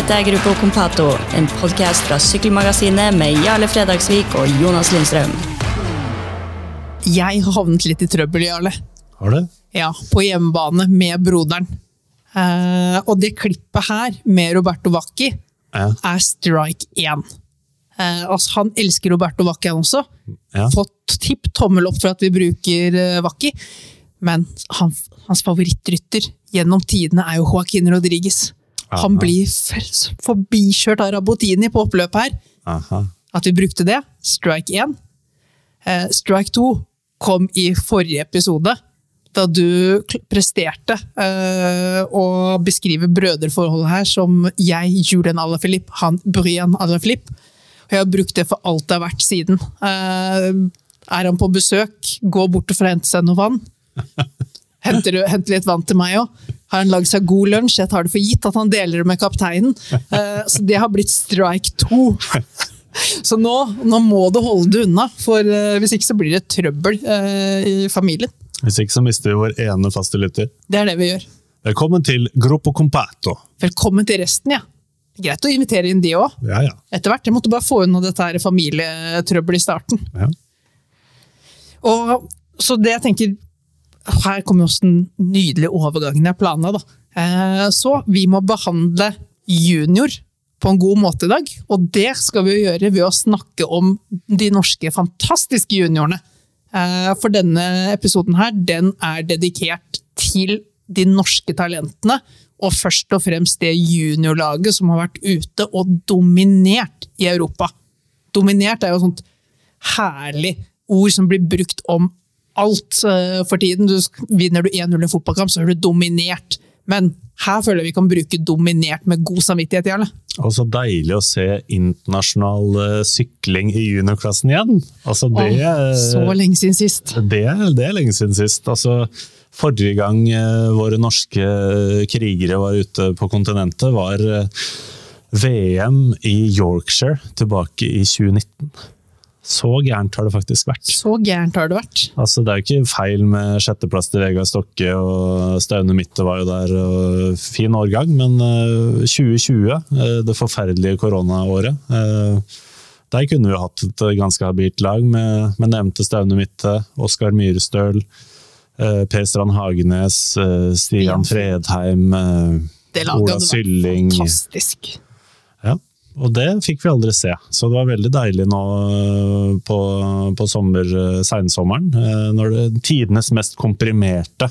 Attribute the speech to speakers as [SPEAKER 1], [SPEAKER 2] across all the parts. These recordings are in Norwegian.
[SPEAKER 1] Dette er Gruppo Compato, en podkast fra Sykkelmagasinet med Jarle Fredagsvik og Jonas Lindstrøm.
[SPEAKER 2] Jeg har havnet litt i trøbbel, Jarle.
[SPEAKER 3] Har du?
[SPEAKER 2] Ja, på hjemmebane med broderen. Eh, og det klippet her med Roberto Vacchi
[SPEAKER 3] Ja.
[SPEAKER 2] er strike 1. Eh, altså, han elsker Roberto Vacchi, han også.
[SPEAKER 3] Ja.
[SPEAKER 2] Fått tipp tommel opp for at vi bruker uh, Vacchi. Men han, hans favorittrytter gjennom tidene er jo Joaquin Rodriguez. Han blir forbikjørt av Rabotini på oppløpet her.
[SPEAKER 3] Aha.
[SPEAKER 2] At vi brukte det. Strike 1. Eh, strike 2 kom i forrige episode, da du presterte eh, å beskrive brødreforholdet her som jeg, Julian Alaphilippe, han Brian Alaphilippe. Og jeg har brukt det for alt det har vært siden. Eh, er han på besøk, gå bort og få hente seg noe vann. Henter, du- henter litt vann til meg òg. Har han lagd seg god lunsj? Jeg tar det for gitt at han deler det med kapteinen. Eh, så det har blitt strike to. Så nå, nå må du holde det unna, for eh, hvis ikke så blir det trøbbel eh, i familien.
[SPEAKER 3] Hvis ikke så mister vi vår ene faste lytter.
[SPEAKER 2] Det er det vi gjør.
[SPEAKER 3] Velkommen til Gruppo Compato.
[SPEAKER 2] Velkommen til resten, ja. Greit å invitere inn de òg,
[SPEAKER 3] Ja, ja.
[SPEAKER 2] etter hvert. Jeg måtte bare få unna dette familietrøbbelet i starten.
[SPEAKER 3] ja.
[SPEAKER 2] Og, så det jeg tenker Her kommer også den nydelige overgangen jeg planla. Eh, Så vi må behandle junior på en god måte i dag. Og det skal vi gjøre ved å snakke om de norske fantastiske juniorene. Eh, For denne episoden her, den er dedikert til de norske talentene. Og først og fremst det juniorlaget som har vært ute og dominert i Europa. Dominert er jo et sånt herlig ord som blir brukt om alt eh, for tiden. Du, vinner du 1-0 i en fotballkamp, så er du dominert. Men her føler jeg vi kan bruke dominert med god samvittighet. Jarle.
[SPEAKER 3] Og så deilig å se internasjonal eh, sykling i juniorklassen igjen. Altså det,
[SPEAKER 2] Åh, så lenge siden sist.
[SPEAKER 3] det, det er lenge siden sist. Altså, forrige gang eh, våre norske krigere var ute på kontinentet, var eh, VM i Yorkshire tilbake i 2019. Så gærent har det faktisk vært.
[SPEAKER 2] Så gærent har det vært.
[SPEAKER 3] Altså, det er jo ikke feil med sjetteplass til Vegard Stokke, og Staune Mitte var jo der. Og fin årgang, men eh, 2020, eh, det forferdelige koronaåret eh, Der kunne vi hatt et ganske habilt lag med, med nevnte Staune Mitte, Oskar Myrestøl, eh, Per Strand Hagenes, eh, Stian Fredheim, eh, Ola Sylling.
[SPEAKER 2] fantastisk.
[SPEAKER 3] Og det fikk vi aldri se. Så det var veldig deilig nå øh, på, på sommer, seinsommeren, øh, når det tidenes mest komprimerte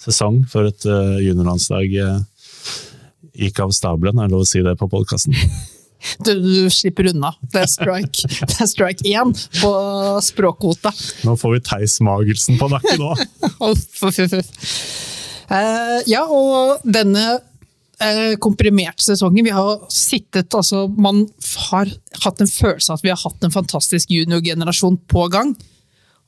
[SPEAKER 3] sesong for et øh, juniorlandslag øh, gikk av stabelen, er det lov å si det på podkasten.
[SPEAKER 2] Du, du slipper unna. Det er strike Det er strike én på språkkvota.
[SPEAKER 3] Nå får vi Theis Magelsen på nakken
[SPEAKER 2] uff. Eh, ja, og denne eh, komprimerte sesongen Vi har sittet altså, Man har hatt en følelse av at vi har hatt en fantastisk juniorgenerasjon på gang.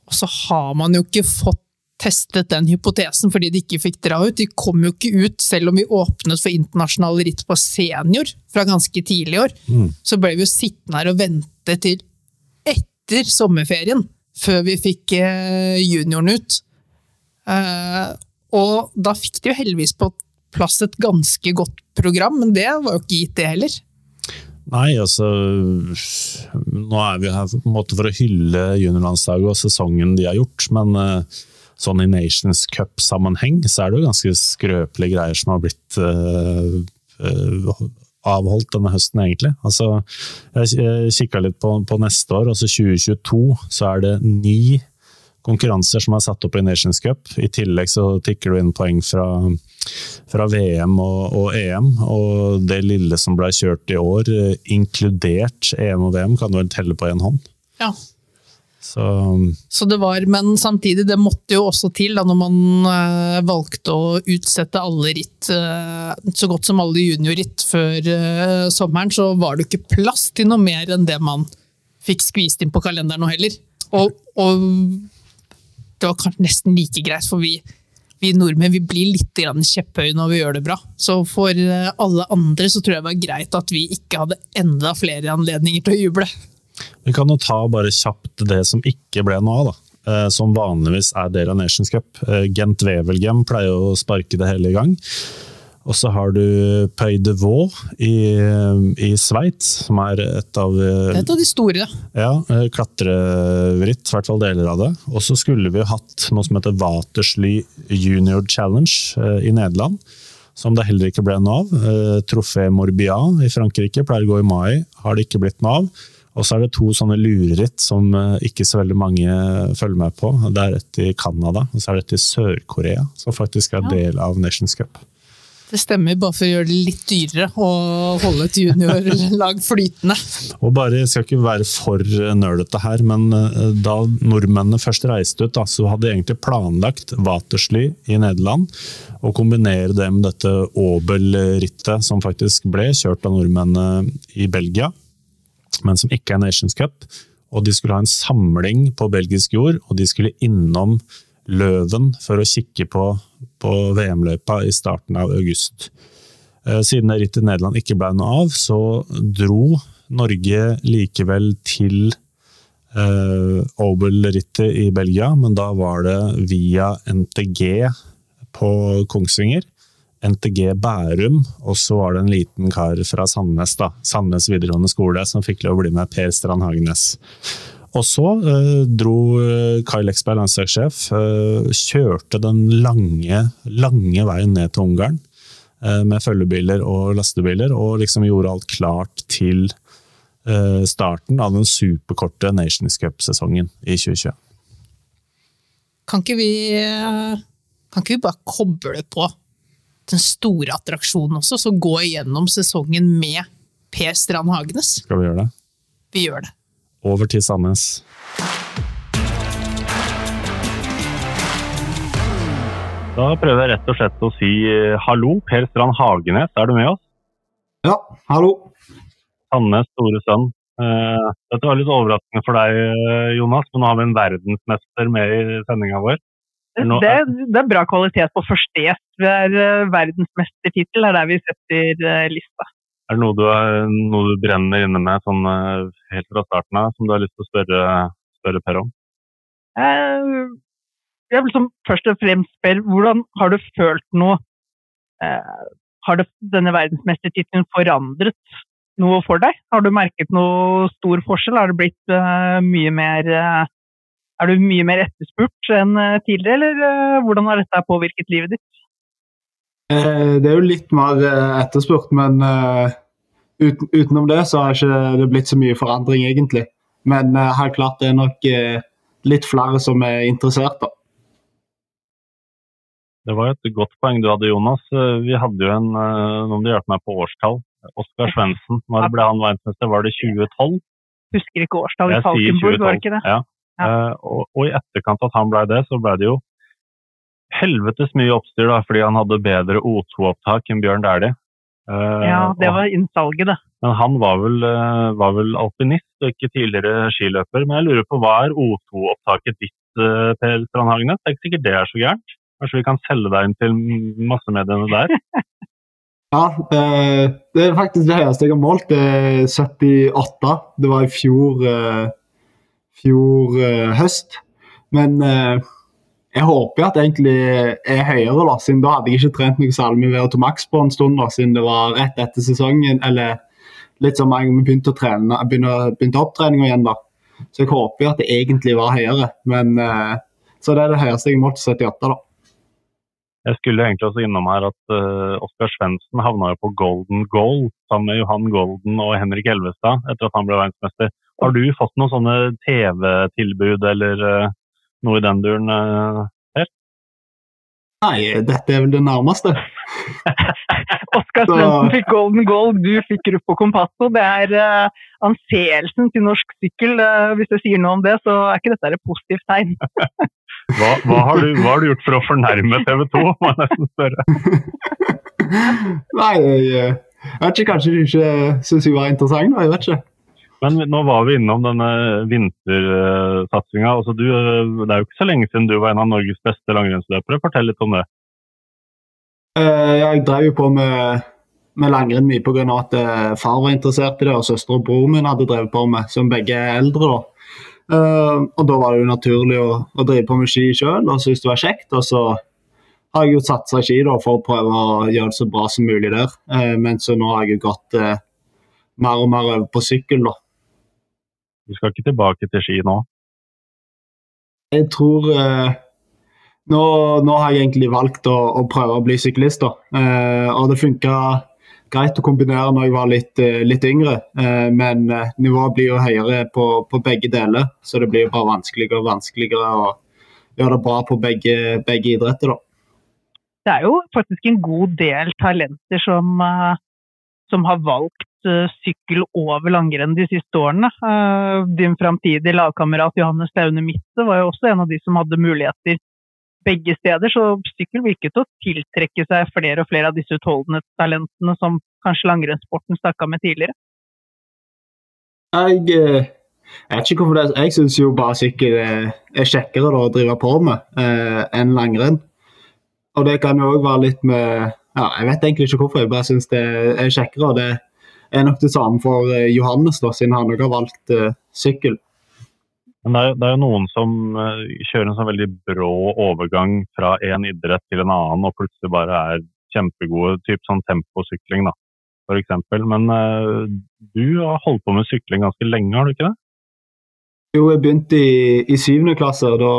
[SPEAKER 2] Og så har man jo ikke fått testet den hypotesen fordi de ikke fikk dra ut. De kom jo ikke ut, selv om vi åpnet for internasjonal ritt på senior fra ganske tidlig i år. Så ble vi jo sittende her og vente til etter sommerferien før vi fikk eh, junioren ut. Eh, og da fikk de jo heldigvis på plass et ganske godt program, men det var jo ikke gitt, det heller.
[SPEAKER 3] Nei, altså Nå er vi her på en måte for å hylle juniorlandslaget og sesongen de har gjort, men eh, sånn i Nations Cup-sammenheng så er det jo ganske skrøpelige greier som har blitt eh, eh, avholdt denne høsten, egentlig. Altså, jeg kikka litt på, på neste år, altså 2022, så er det ni konkurranser som er satt opp i Nations Cup. I tillegg så tikker du inn poeng fra, fra VM og, og EM. Og det lille som ble kjørt i år, eh, inkludert EM og VM, kan du vel telle på én hånd.
[SPEAKER 2] Ja.
[SPEAKER 3] Så
[SPEAKER 2] Så det var, men samtidig, det måtte jo også til da når man eh, valgte å utsette alle ritt, eh, så godt som alle juniorritt før sommeren, så var det ikke plass til noe mer enn det man fikk skvist inn på kalenderen nå heller. Og, og det var kanskje nesten like greit, for vi, vi nordmenn vi blir litt kjepphøye når vi gjør det bra. Så for eh, alle andre så tror jeg det var greit at vi ikke hadde enda flere anledninger til å juble.
[SPEAKER 3] vi kan jo ta bare kjapt det som ikke ble noe av, da. eh, Som vanligvis er del av Nations Cup. Eh, Gent Wevelgem pleier å sparke det hele i gang. Og så har du Pays de Vaux i, i Sveits, som er et av
[SPEAKER 2] et av de store.
[SPEAKER 3] ja, eh, klatreritt, i hvert fall deler av det. Og så skulle vi hatt noe som heter Watersly Junior Challenge eh, i Nederland. Som det heller ikke ble noe av. Eh, Trofé Morbian i Frankrike pleier å gå i mai, har det ikke blitt noe av. Og så er det to sånne lureritt som ikke så veldig mange følger med på. Det er et i Canada, og så er det et i Sør-Korea, som faktisk er del av Nations Cup.
[SPEAKER 2] Det stemmer, bare for å gjøre det litt dyrere å holde et juniorlag flytende.
[SPEAKER 3] Og bare, Jeg skal ikke være for nølete her, men eh, da nordmennene først reiste ut, da, så hadde de egentlig planlagt Watersly i Nederland, og kombinere det med dette Obel-rittet som faktisk ble kjørt av nordmennene i Belgia, men som ikke er Nations Cup. Og de skulle ha en samling på belgisk jord, og de skulle innom Løven for å kikke på, på VM-løypa i starten av august. Eh, Siden rittet Nederland ikke ble noe av, så dro Norge likevel til eh, Obel-rittet i Belgia, men da var det via NTG på Kongsvinger. NTG Bærum, og så var det en liten kar fra Sandnes, da, Sandnes videregående skole, som fikk lov å bli med Per Strand Hagenes. Og så eh, dro eh, Kai Leksberg, landslagssjef, eh, kjørte den lange, lange veien ned til Ungarn eh, med følgebiler og lastebiler, og liksom gjorde alt klart til eh, starten av den superkorte Nations Cup-sesongen i 2020.
[SPEAKER 2] Kan ikke vi, kan ikke vi bare koble på den store attraksjonen også, så gå igjennom sesongen med Per Strand Hagenes?
[SPEAKER 3] Skal vi gjøre det?
[SPEAKER 2] Vi gjør det.
[SPEAKER 3] Over til Sandnes.
[SPEAKER 4] Da prøver jeg rett og slett å si eh, hallo. Per Strand Hagenes, er du med oss?
[SPEAKER 5] Ja, hallo.
[SPEAKER 4] Sandnes store sønn. Eh, dette var litt overraskende for deg, eh, Jonas, men nå har vi en verdensmester med i sendinga vår.
[SPEAKER 6] Det, det er bra kvalitet på første gjest. Verdensmestertittel, er der vi setter lista.
[SPEAKER 4] Er det noe du, er- noe du brenner inne med sånn, eh, helt fra starten av, som du har lyst til å spørre, spørre Per om?
[SPEAKER 6] Eh, jeg vil som først og fremst spørre, hvordan har du følt noe? Eh, har det, denne verdensmestertittelen forandret noe for deg? Har du merket noe stor forskjell? Har det blitt mye mer Er du mye mer etterspurt enn tidligere, eller hvordan har dette påvirket livet ditt?
[SPEAKER 5] Eh, Det er jo litt mer eh, etterspurt, men eh, uten, utenom det så har ikke det blitt så mye forandring, egentlig. Men helt klart det er nok litt flere som er interessert, da.
[SPEAKER 4] Det var et godt poeng du hadde, Jonas. Vi hadde jo en, noen som hjalp meg på årstall. Oskar Svendsen. Når ble han verdensmester? Var det 2012?
[SPEAKER 6] Husker ikke årstallet i
[SPEAKER 4] Jeg
[SPEAKER 6] Falkenburg, var det ikke det?
[SPEAKER 4] Ja.
[SPEAKER 6] Ja.
[SPEAKER 4] Og, og i etterkant at han ble det, så ble det jo helvetes mye oppstyr, da, fordi han hadde bedre O2-opptak enn Bjørn Dæhlie. Uh,
[SPEAKER 6] Ja, det var innsalget, det.
[SPEAKER 4] Men han var vel, uh, var vel alpinist og ikke tidligere skiløper. Men jeg lurer på hva er O2-opptaket ditt, uh, Per Strandhagenes? Det er ikke sikkert det er så gærent. Kanskje vi kan selge deg inn til massemediene der?
[SPEAKER 5] Ja, eh, det er faktisk det høyeste jeg har målt. Det er 78. Det var i fjor, fjor høst. Men jeg håper at det egentlig er høyere, da, siden da hadde jeg ikke trent noe særlig med VO2 Max på en stund, da, siden det var rett etter sesongen. Eller litt med en gang vi begynte, å trene, begynte, begynte opptreninga igjen, da. Så jeg håper at det egentlig var høyere. Men uh, så det er det høyeste jeg målt, 78, da.
[SPEAKER 4] Jeg skulle egentlig også innom her at uh, Oskar Svendsen havna jo på golden goal sammen med Johan Golden og Henrik Elvestad etter at han ble verdensmester. Har du fått noen sånne TV-tilbud eller eh, noe i den duren? her?
[SPEAKER 5] Nei, dette er vel det nærmeste.
[SPEAKER 6] Oskar
[SPEAKER 5] Så-
[SPEAKER 6] Svendsen fikk golden goal, du fikk Grupo Compasso. Det er uh, anseelsen til norsk sykkel. Uh, hvis jeg sier noe om det, så er ikke dette et positivt tegn.
[SPEAKER 4] Hva, hva, har du, hva har du gjort for å fornærme TV 2, må jeg nesten spørre.
[SPEAKER 5] Nei, jeg, eh, jeg vet ikke, kanskje du ikke syns jeg var interessant, da, jeg vet ikke.
[SPEAKER 4] Men nå var vi innom denne vintersatsinga. Altså, du, eh, det er jo ikke så lenge siden du var en av Norges beste langrennsløpere. Fortell litt om det.
[SPEAKER 5] Eh, jeg drev jo på med, med langrenn mye pga. at eh, far var interessert i det, og søster og bror min hadde drevet på med, som begge er eldre. da. Uh, og da var det jo naturlig å, å drive på med ski sjøl og synes det var kjekt. Og så har jeg jo satsa ski da, for å prøve å gjøre det så bra som mulig der. Men så nå har jeg jo gått mer og mer over på sykkel, da.
[SPEAKER 3] Du skal ikke tilbake til ski nå?
[SPEAKER 5] Jeg tror eh, nå, nå, har jeg egentlig valgt å, å prøve å bli syklist, da. Eh, og det funka greit å kombinere når jeg var litt, eh, litt yngre, eh, men eh, nivået blir jo høyere på, på, begge deler. Så det blir bare vanskeligere og vanskeligere å gjøre det bra på begge, begge idretter, da.
[SPEAKER 2] Det er jo faktisk en god del talenter som, som har valgt sykkel over langrenn de siste årene. Din framtidige lagkamerat Johannes Staune Mitte var jo også en av de som hadde muligheter begge steder, så sykkel virket å tiltrekke seg flere og flere av disse utholdenhetstalentene som kanskje langrennssporten snakka med tidligere?
[SPEAKER 5] Jeg, eh, jeg vet ikke hvorfor det er. Jeg syns jo bare sykkel er, er kjekkere å drive på med eh, enn langrenn. Og det kan jo òg være litt med ja, Jeg vet egentlig ikke hvorfor, jeg bare syns det er kjekkere. og Det er nok det samme for eh, Johannes, da, siden han òg har valgt uh, sykkel.
[SPEAKER 3] Men det er, det er, jo noen som uh, kjører en sånn veldig brå overgang fra én idrett til en annen, og plutselig bare er kjempegode. Typ sånn temposykling, da, f.eks. Men uh, du har holdt på med sykling ganske lenge, har du ikke det?
[SPEAKER 5] Jo, jeg begynte i, i syvende klasse. og da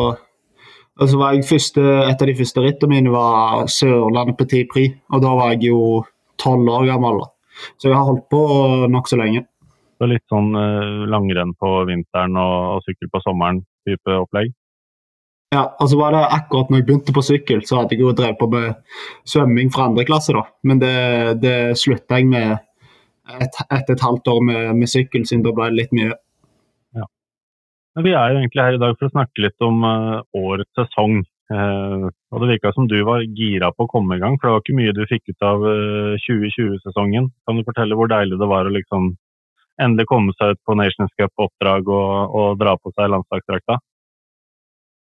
[SPEAKER 5] altså var jeg første, Et av de første rittene mine var Sørlandet Petit Prix, og da var jeg jo tolv år gammel. Så jeg har holdt på nokså lenge.
[SPEAKER 3] Så litt sånn uh, langrenn på vinteren og, og, sykkel på sommeren type opplegg?
[SPEAKER 5] Ja, altså var det akkurat når jeg begynte på sykkel, så hadde jeg jo drevet på med svømming fra andre klasse, da. Men det, det slutta jeg med etter et, et halvt år med, med, sykkel, siden da ble det litt mye.
[SPEAKER 3] Ja. Men vi er jo egentlig her i dag for å snakke litt om uh, årets sesong. Uh, og Det virka som du var gira på å komme i gang, for det var ikke mye du fikk ut av uh, 2020-sesongen. Kan du fortelle hvor deilig det var å liksom endelig komme seg ut på Nations Cup-oppdrag og, og, dra på seg landslagsdrakta?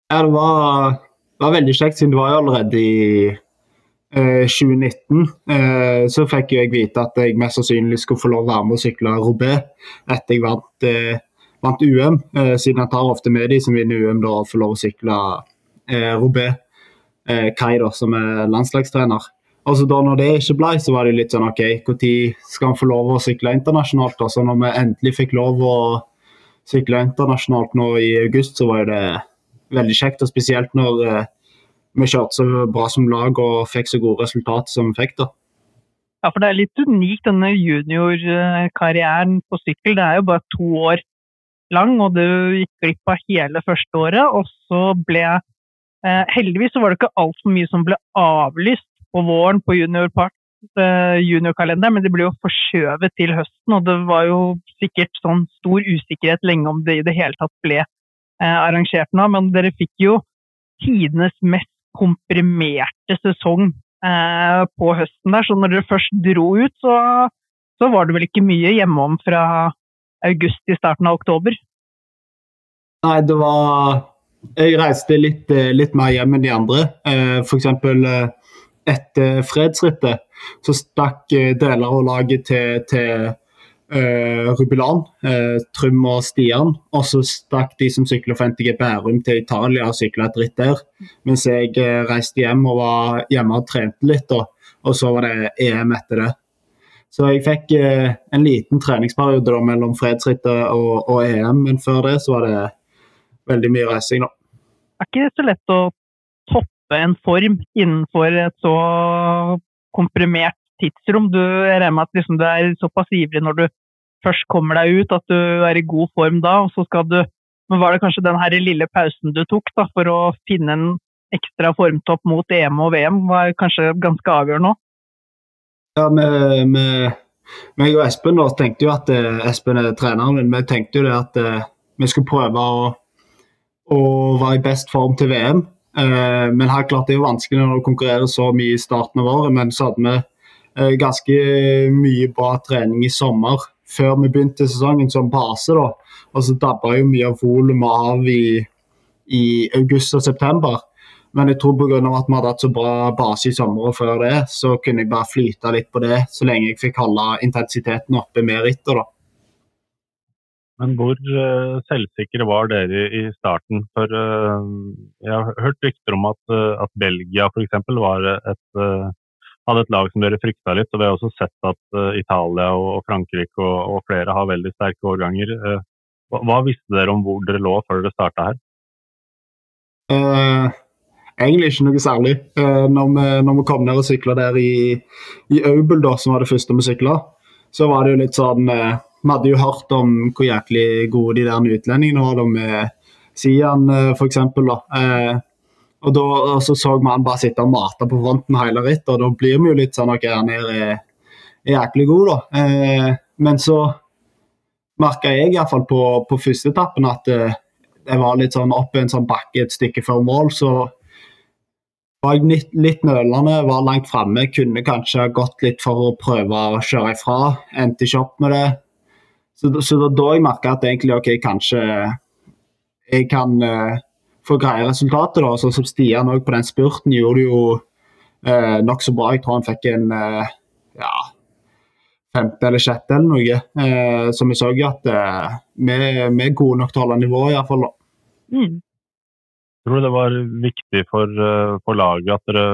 [SPEAKER 5] Ja, det var, var, veldig kjekt, siden det var jo allerede i eh, 2019. Eh, så fikk jeg vite at jeg mest sannsynlig skulle få lov å være med og sykle Robé etter jeg vant, eh, vant UM. Eh, siden jeg tar ofte med de som vinner UM, da, og får lov å sykle eh, Robé. Eh, Kai, som er landslagstrener. Altså da når det ikke ble, så var det litt sånn OK, når skal han få lov å sykle internasjonalt? da? Så når vi endelig fikk lov å sykle internasjonalt nå i august, så var det veldig kjekt. Og spesielt når eh, vi kjørte så bra som lag og fikk så gode resultater som vi fikk. da.
[SPEAKER 2] Ja, for det er litt unikt denne juniorkarrieren på sykkel. Det er jo bare to år lang, og du gikk glipp av hele første året. Og så ble Heldigvis så var det ikke altfor mye som ble avlyst på våren på juniorpart eh, juniorkalender, men det ble jo forskjøvet til høsten. Og det var jo sikkert sånn stor usikkerhet lenge om det i det hele tatt ble eh, arrangert nå. Men dere fikk jo tidenes mest komprimerte sesong eh, på høsten der. Så når dere først dro ut, så, så var det vel ikke mye hjemom fra august til starten av oktober?
[SPEAKER 5] Nei, det var Jeg reiste litt, litt mer hjem enn de andre. For eksempel etter fredsrittet så stakk eh, deler av laget til, til uh, Rubilan, uh, Trym og Stian. Og så stakk de som sykler for NTG Bærum til Italia og sykla et ritt der. Mens jeg reiste hjem og var hjemme og trente litt, og, og så var det EM etter det. Så jeg fikk en liten treningsperiode da, mellom fredsrittet og, og, EM, men før det så var det veldig mye reising, da.
[SPEAKER 2] Det er ikke så lett å toppe en form innenfor et så komprimert tidsrom. Du, regner med at liksom, du er såpass ivrig når du først kommer deg ut, at du er i god form da, og så skal du Men var det kanskje den her lille pausen du tok da, for å finne en ekstra formtopp mot EM og VM, var kanskje ganske avgjørende òg?
[SPEAKER 5] Ja, med, med meg og Espen da, tenkte jo at eh, Espen er treneren min, vi tenkte jo det at eh, vi skulle prøve å, å var i best form til VM. Uh, men her klart det er jo vanskelig når du konkurrerer så mye i starten av året. Men så hadde vi uh, ganske mye bra trening i sommer før vi begynte sesongen som base. da. Og så dabba jo mye av volumet av i, i, august og september. Men jeg tror pga. at vi hadde hatt så bra base i sommer og før det, så kunne jeg bare flyte litt på det så lenge jeg fikk holde intensiteten oppe med ritter. da.
[SPEAKER 3] Men hvor uh, selvsikre var dere i starten? For uh, jeg har hørt rykter om at, uh, at Belgia f.eks. hadde et lag som dere frykta litt. Og vi har også sett at Italia og, Frankrike og, og, flere har veldig sterke årganger. Hva, hva, visste dere om hvor dere lå før dere starta her?
[SPEAKER 5] egentlig ikke noe særlig. Når vi, når, vi, kom ned og sykla der i, i Aubel, da, som var det første vi sykla, så var det jo litt sånn vi hadde jo hørt om hvor jæklig gode de der utlendingene var, med Sian eh, f.eks. Eh, og da og så, så han bare sitte og mate på fronten hele rittet, og da blir vi jo litt sånn at han er, er, jæklig god, da. Eh, men så merka jeg iallfall på, på første etappen at jeg var litt sånn oppe en sånn bakke et stykke før mål, så var jeg litt, litt nølende, var langt framme. Kunne kanskje gått litt for å prøve å kjøre ifra. Endte ikke opp med det. Så, så det var da jeg merka at egentlig, ok, kanskje jeg kan uh, få greie resultatet. da, Sånn Som Stian òg på den spurten gjorde det jo uh, nokså bra. Jeg tror han fikk en uh, ja, femte eller sjette eller noe. Uh, så vi så jo at uh, vi, vi, er gode nok til å holde nivået, iallfall. Mm.
[SPEAKER 3] Jeg tror det var viktig for, for, laget at dere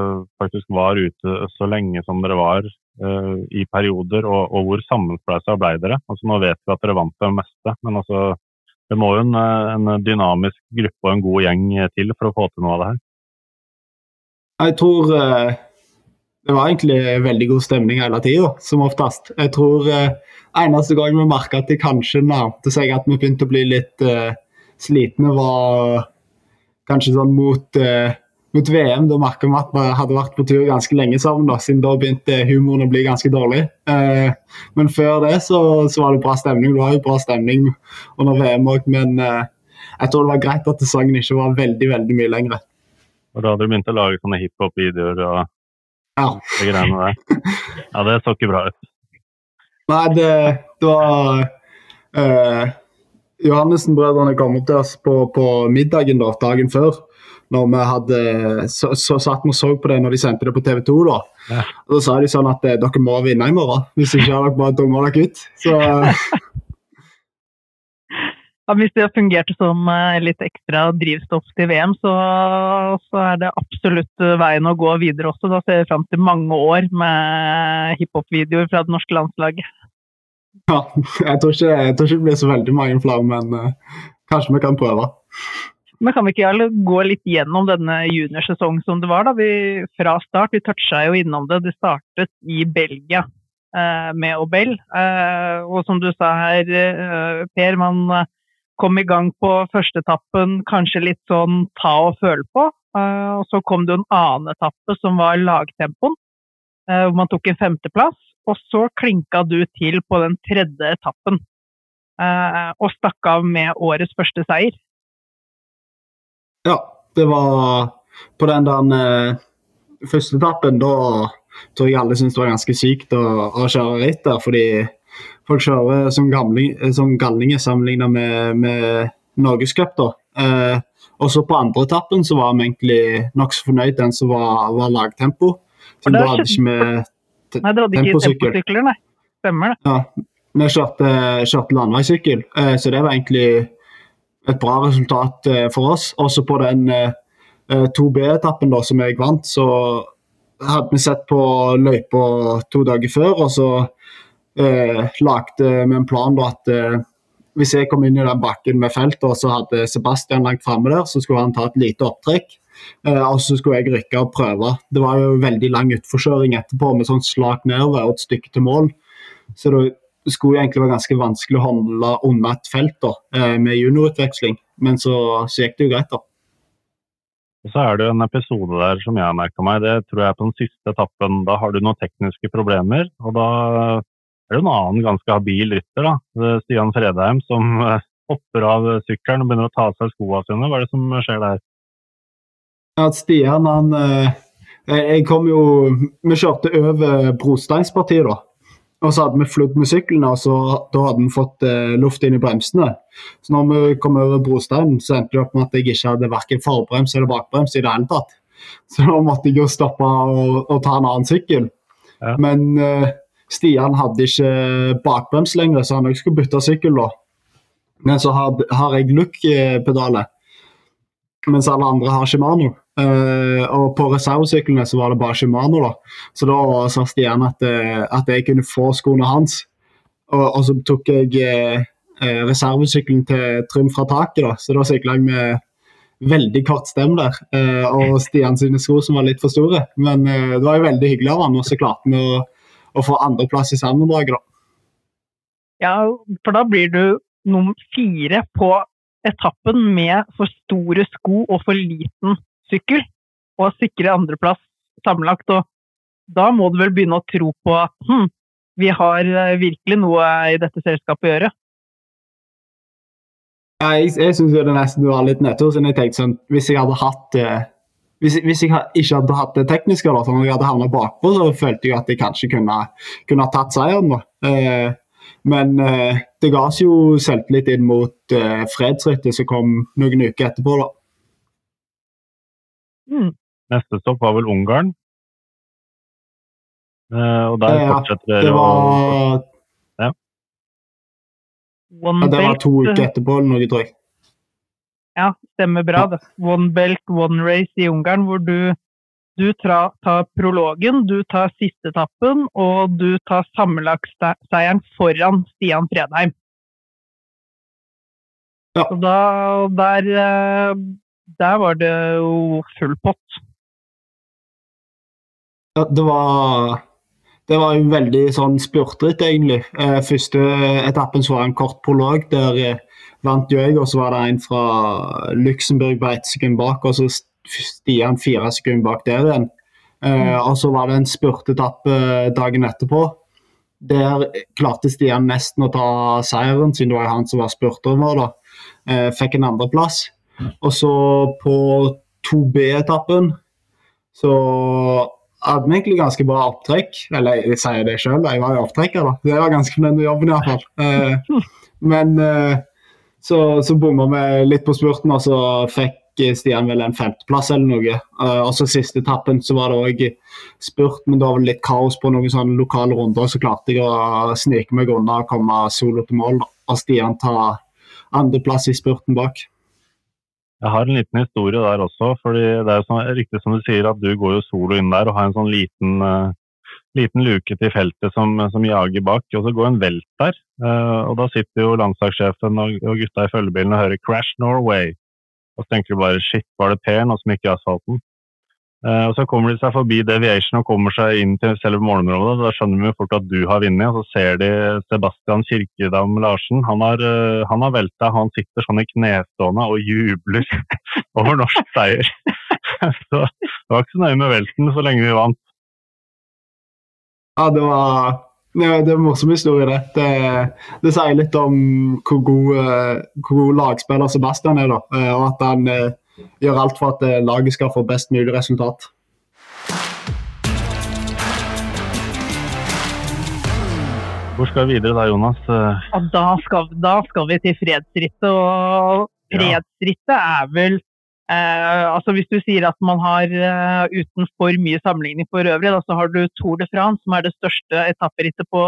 [SPEAKER 3] faktisk var ute så lenge som dere var i perioder, og, og hvor sammenspleisa ble dere? Altså, nå vet vi at dere vant det meste, men altså, det må jo en, en, dynamisk gruppe og en god gjeng til for å få til noe av det her?
[SPEAKER 5] Jeg tror uh, det var egentlig veldig god stemning hele tida, som oftest. Jeg tror uh, eneste gang vi merka at det kanskje nærmte seg at vi begynte å bli litt slitne, var kanskje sånn mot mot VM. Da merka vi at vi hadde vært på tur ganske lenge sammen, da, siden da begynte humoren å bli ganske dårlig. Eh, men før det så, så, var det bra stemning. Det var jo bra stemning under VM òg, men eh, jeg tror det var greit at sangen ikke var veldig veldig mye lengre.
[SPEAKER 3] Og da hadde du begynt å lage sånne hiphop-videoer og ja. de greiene der? Ja, det så ikke bra ut.
[SPEAKER 5] Nei, det, det var eh, Johannessen-brødrene kom opp til oss på, på middagen da, dagen før når vi hadde så, så satt vi og så på det når de sendte det på TV 2. Da ja. Og så sa de sånn at eh, dere må vinne i morgen, hvis ikke har dere bare dummer dere ut. Så
[SPEAKER 2] ja, Hvis det fungerte som eh, litt ekstra drivstoff til VM, så, så, er det absolutt eh, veien å gå videre også. Da ser vi fram til mange år med hiphop-videoer fra det norske landslaget.
[SPEAKER 5] Ja, jeg tror, ikke, jeg tror ikke det blir så veldig mange flere, men uh, kanskje vi kan prøve.
[SPEAKER 2] Men kan vi ikke alle gå litt gjennom denne juniorsesongen som det var? da? Vi, fra start, vi toucha jo innom det. Det startet i Belgia eh, med Obel. Eh, og som du sa her, eh, Per, man eh, kom i gang på førsteetappen kanskje litt sånn ta og føle på. Eh, og så kom det en annen etappe som var lagtempoen, eh, hvor man tok en femteplass. Og så klinka du til på den tredje etappen. og stakk av med årets første seier.
[SPEAKER 5] Ja, det var på den der eh, første etappen. Da tror jeg alle syntes det var ganske sykt å, å kjøre ritt der, fordi folk kjører som, gamling, som galninger sammenlignet med, med Norgescup. Eh, og så på andre etappen så var vi egentlig nokså fornøyd den som var, var lagtempo. Så da hadde ikke vi
[SPEAKER 2] Nei, dere hadde ikke temposykler, nei. Stemmer det.
[SPEAKER 5] Ja, vi kjørte, kjørte landeveissykkel, eh, så det var egentlig et bra resultat eh, for oss. Også på den 2B-etappen eh, som jeg vant, så hadde vi sett på løypa to dager før. og så eh, lagde vi en plan da at eh, hvis jeg kom inn i den bakken med felt, og så hadde Sebastian langt framme der, så skulle han ta et lite opptrekk. Eh, og så skulle jeg rykke og prøve. Det var jo veldig lang utforkjøring etterpå med sånn slak nedover og et stykke til mål. Så det skulle egentlig være ganske vanskelig å handle unna et felt da, eh, med juniorutveksling, men så, så, gikk det jo greit, da.
[SPEAKER 3] Så er det en episode der som jeg har merka meg. Det tror jeg er på den siste etappen. Da har du noen tekniske problemer. og Da er det en annen ganske habil rytter, da. Stian Fredheim, som eh, hopper av sykkelen og begynner å ta av seg skoene sine. Hva er det som skjer der?
[SPEAKER 5] Ja, Stian, han eh, Jeg kom jo Vi kjørte over brosteinspartiet, da. Og så hadde vi flydd med sykkelen, og så, da hadde vi fått eh, luft inn i bremsene. Så når vi kom over brosteinen, så endte det opp med at jeg ikke hadde verken forbrems eller bakbrems i det hele tatt. Så da måtte jeg jo stoppe og, og ta en annen sykkel. Ja. Men eh, Stian hadde ikke bakbrems lenger, så han også skulle bytte sykkel. da. Men så har, har jeg look-pedaler, mens alle andre har Shimano. Uh, og på reservesyklene så var det bare Shimano, da. Så da sa Stian at, uh, at jeg kunne få skoene hans. Og, og så tok jeg uh, reservesykkelen til Trym fra taket, da. Så da sykla jeg med veldig kort stem der. og Stian sine sko som var litt for store. Men det var jo veldig hyggelig av han, og så klarte vi å, å få andreplass i sammendraget, da.
[SPEAKER 2] Ja, for da blir du nummer fire på etappen med for store sko og for liten sykkel og sikre andreplass sammenlagt. Og da må du vel begynne å tro på at hm, vi har eh, virkelig noe i dette selskapet å gjøre.
[SPEAKER 5] Jeg, jeg syns det nesten var litt nettopp, siden jeg tenkte sånn Hvis jeg hadde hatt eh, hvis, hvis, jeg ikke hadde hatt det tekniske, da, sånn jeg hadde havna bakpå, så følte jeg at jeg kanskje kunne, kunne tatt seieren. da. Eh, men eh, det ga oss jo selvtillit inn mot eh, fredsrittet som kom noen uker etterpå. da.
[SPEAKER 3] Mm. Neste stopp var vel Ungarn. Eh, og der
[SPEAKER 5] ja,
[SPEAKER 3] fortsetter dere
[SPEAKER 5] det var...
[SPEAKER 3] ja.
[SPEAKER 5] ja. Det var to uker etterpå eller noe, tror jeg.
[SPEAKER 2] Ja, stemmer bra. det. One belt, one race i Ungarn, hvor du, du tar, tar prologen, du tar siste etappen, og du tar sammenlagtseieren foran Stian Fredheim. Ja. Så da, der eh, der var det jo full pott.
[SPEAKER 5] Ja, det var det var jo veldig sånn spurtritt, egentlig. Eh, første etappen så var en kort prolog. Der eh, vant jo jeg, og så var det en fra Luxembourg på ett sekund bak. Og så Stian fire sekunder bak der igjen. Eh, mm. og så var det en spurtetappe dagen etterpå. Der klarte Stian nesten å ta seieren, siden det var han som var spurteren vår. da. fikk en andreplass. Og så på 2B-etappen så hadde vi egentlig ganske bra opptrekk. Eller jeg sier det sjøl, jeg var jo opptrekker, da. Jeg var ganske fornøyd med jobben iallfall. Uh, men uh, så, så bomma vi litt på spurten, og så fikk Stian vel en femteplass eller noe. Uh, og så siste etappen så var det òg spurt, men det var vel litt kaos på noen sånne lokale runder. Så klarte jeg å snike meg unna og komme solo til mål, og Stian ta andreplass i spurten bak.
[SPEAKER 3] Jeg har en liten historie der også. fordi Det er sånn, riktig som du sier at du går jo solo inn der og har en sånn liten, uh, liten luke til feltet som, som, jager bak. Og så går en velt der. Uh, og Da sitter jo landslagssjefen og, og gutta i følgebilen og hører 'Crash Norway'. Og så tenker du bare 'shit, var det Per nå som gikk i asfalten'? Uh, og Så kommer de seg forbi Deviation og kommer seg inn til selve målområdet. Da skjønner jo fort at du har vunnet, og så ser de Sebastian Kirkedam Larsen. Han har, uh, han har velta, han sitter sånn i knestående og jubler over norsk seier. så det var ikke så nøye med velten så lenge vi vant.
[SPEAKER 5] Ja, det var det, det er en morsom historie, det. det. det. sier litt om hvor god, uh, hvor god lagspiller Sebastian er, da. og at han gjør alt for at eh, laget skal få best mulig resultat.
[SPEAKER 3] Hvor skal vi videre da, Jonas?
[SPEAKER 2] Ja, da, skal, da, skal, vi til fredsrittet. Og fredsrittet er vel eh, altså Hvis du sier at man har uh, uten for mye sammenligning for øvrig, da, så har du Tour de France, som er det største etapperittet på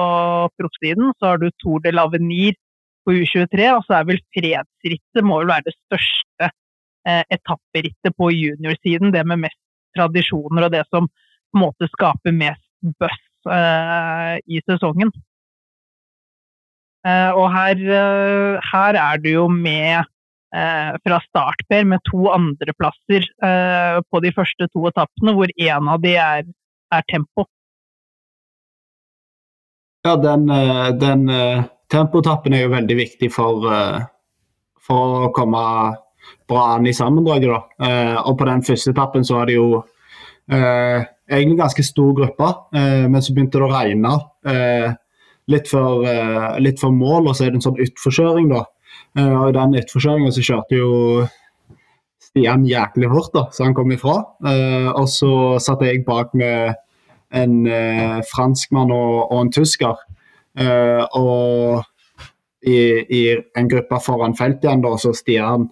[SPEAKER 2] proffsiden. Så har du Tour de l'Avenir på U23, og så er vel fredsrittet må vel være det største eh, etapperittet på juniorsiden. Det med mest tradisjoner og det som på en måte skaper mest buzz i sesongen. Og her, her, er du jo med fra start, Per, med to andreplasser eh, på de første to etappene, hvor én av de er, er tempo.
[SPEAKER 5] Ja, den, den tempotappen er jo veldig viktig for, for å komme bra an i sammendraget. da. Eh, og på den første etappen så var det jo eh, egentlig ganske stor gruppe, eh, men så begynte det å regne eh, litt eh, litt, før, mål, og så er det en sånn utforkjøring, da. Eh, og den utforkjøringa så kjørte jo Stian jæklig fort, da, så han kom ifra. og så satt jeg bak med en franskmann og, og en tysker. og i, i, en gruppe foran feltet igjen, da, så Stian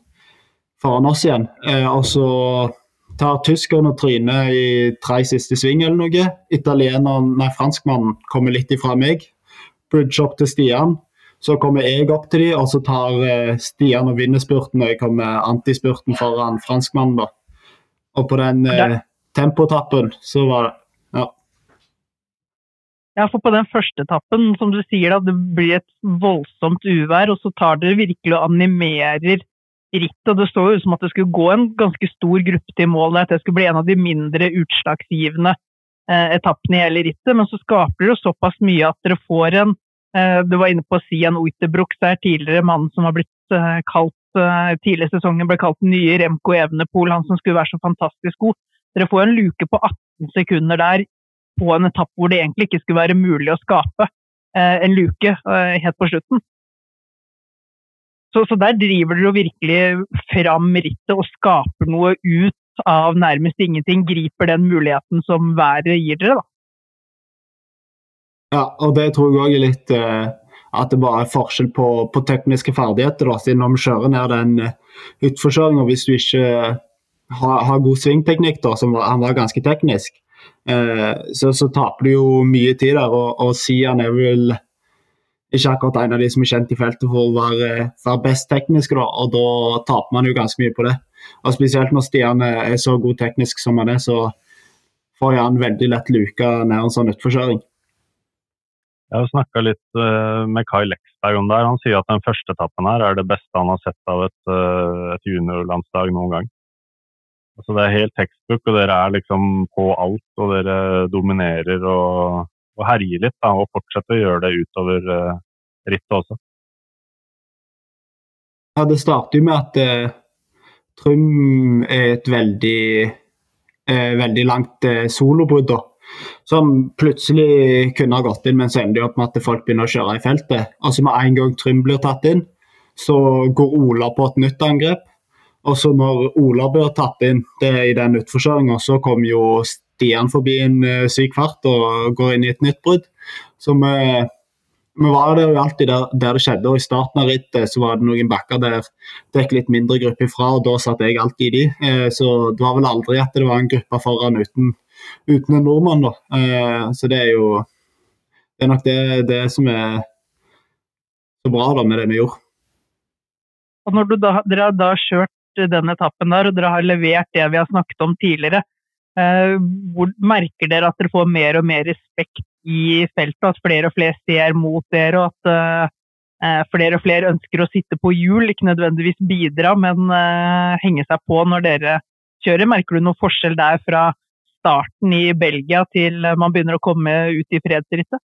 [SPEAKER 5] foran oss igjen. Eh, og så tar tyskerne trynet i tre siste sving eller noe. Italieneren, nei, franskmannen kommer litt ifra meg. Bridge opp til Stian. Så kommer jeg opp til de, og så tar eh, Stian og vinner spurten, og jeg kommer antispurten foran franskmannen. da. Og på den eh, tempotappen så var det ja.
[SPEAKER 2] Ja, for på den første etappen, som du sier, da, det blir et voldsomt uvær, og så tar dere virkelig og animerer rittet. og Det så ut som at det skulle gå en ganske stor gruppe til mål, at det skulle bli en av de mindre utslagsgivende eh, etappene i hele rittet. Men så skaper jo såpass mye at dere får en Du var inne på Sian si det der tidligere, mannen som har blitt eh, kalt eh, tidligere sesongen ble kalt den nye Remco Evenepool, han som skulle være så fantastisk god. Dere får en luke på 18 sekunder der på en etappe hvor det egentlig ikke skulle være mulig å skape eh, en luke eh, helt på slutten. Så, så der driver dere jo virkelig fram rittet og skaper noe ut av nærmest ingenting. Griper den muligheten som været gir dere, da.
[SPEAKER 5] Ja, og det tror jeg òg er litt uh, at det bare er forskjell på, på tekniske ferdigheter. da, siden Når vi kjører ned den uh, utforkjøringa, hvis du ikke har, har god svingteknikk, da, som var, han var ganske teknisk, eh, så, så, taper du jo mye tid der. Og, og Sian er vel ikke akkurat en av de som er kjent i feltet for å være, være best teknisk, da, og da taper man jo ganske mye på det. Og Spesielt når Stian er så god teknisk som han er, så får han veldig lett luka ned en sånn utforkjøring.
[SPEAKER 3] Jeg har snakka litt uh, med Kai Leksberg om det. her. Han sier at den første etappen her er det beste han har sett av et, uh, et juniorlandslag noen gang. Altså, det er helt tekstbook, og dere er liksom på alt. Og dere dominerer og, og herjer litt. Da, og fortsetter å gjøre det utover uh, rittet også.
[SPEAKER 5] Ja, det starter jo med at Trym er et veldig, veldig langt solobrudd. Som plutselig kunne ha gått inn, men så ender det opp med at folk begynner å kjøre i feltet. Altså Med en gang Trym blir tatt inn, så går Ola på et nytt angrep. Og så når Ola blir tatt inn det i den utforkjøringa, så kommer jo Stian forbi en uh, syk fart og går inn i et nytt brudd. Så vi vi var der jo alltid der, der, det skjedde, og i starten av rittet så var det noen bakker der det gikk litt mindre gruppe ifra, og da satt jeg alltid i de. Eh, så det var vel aldri at det var en gruppe foran uten, uten en nordmann, da. Eh, så det er jo Det er nok det, det som er så bra da med det vi gjorde.
[SPEAKER 2] Og når da, dere har da kjørt den etappen der, og dere har levert det vi har snakket om tidligere, eh, hvor merker dere at dere får mer og mer respekt i feltet. At flere og flere ser mot dere, og at uh, flere og flere ønsker å sitte på hjul. Ikke nødvendigvis bidra, men uh, henge seg på når dere kjører. Merker du noen forskjell der fra starten i Belgia til man begynner å komme ut i fredsrittet?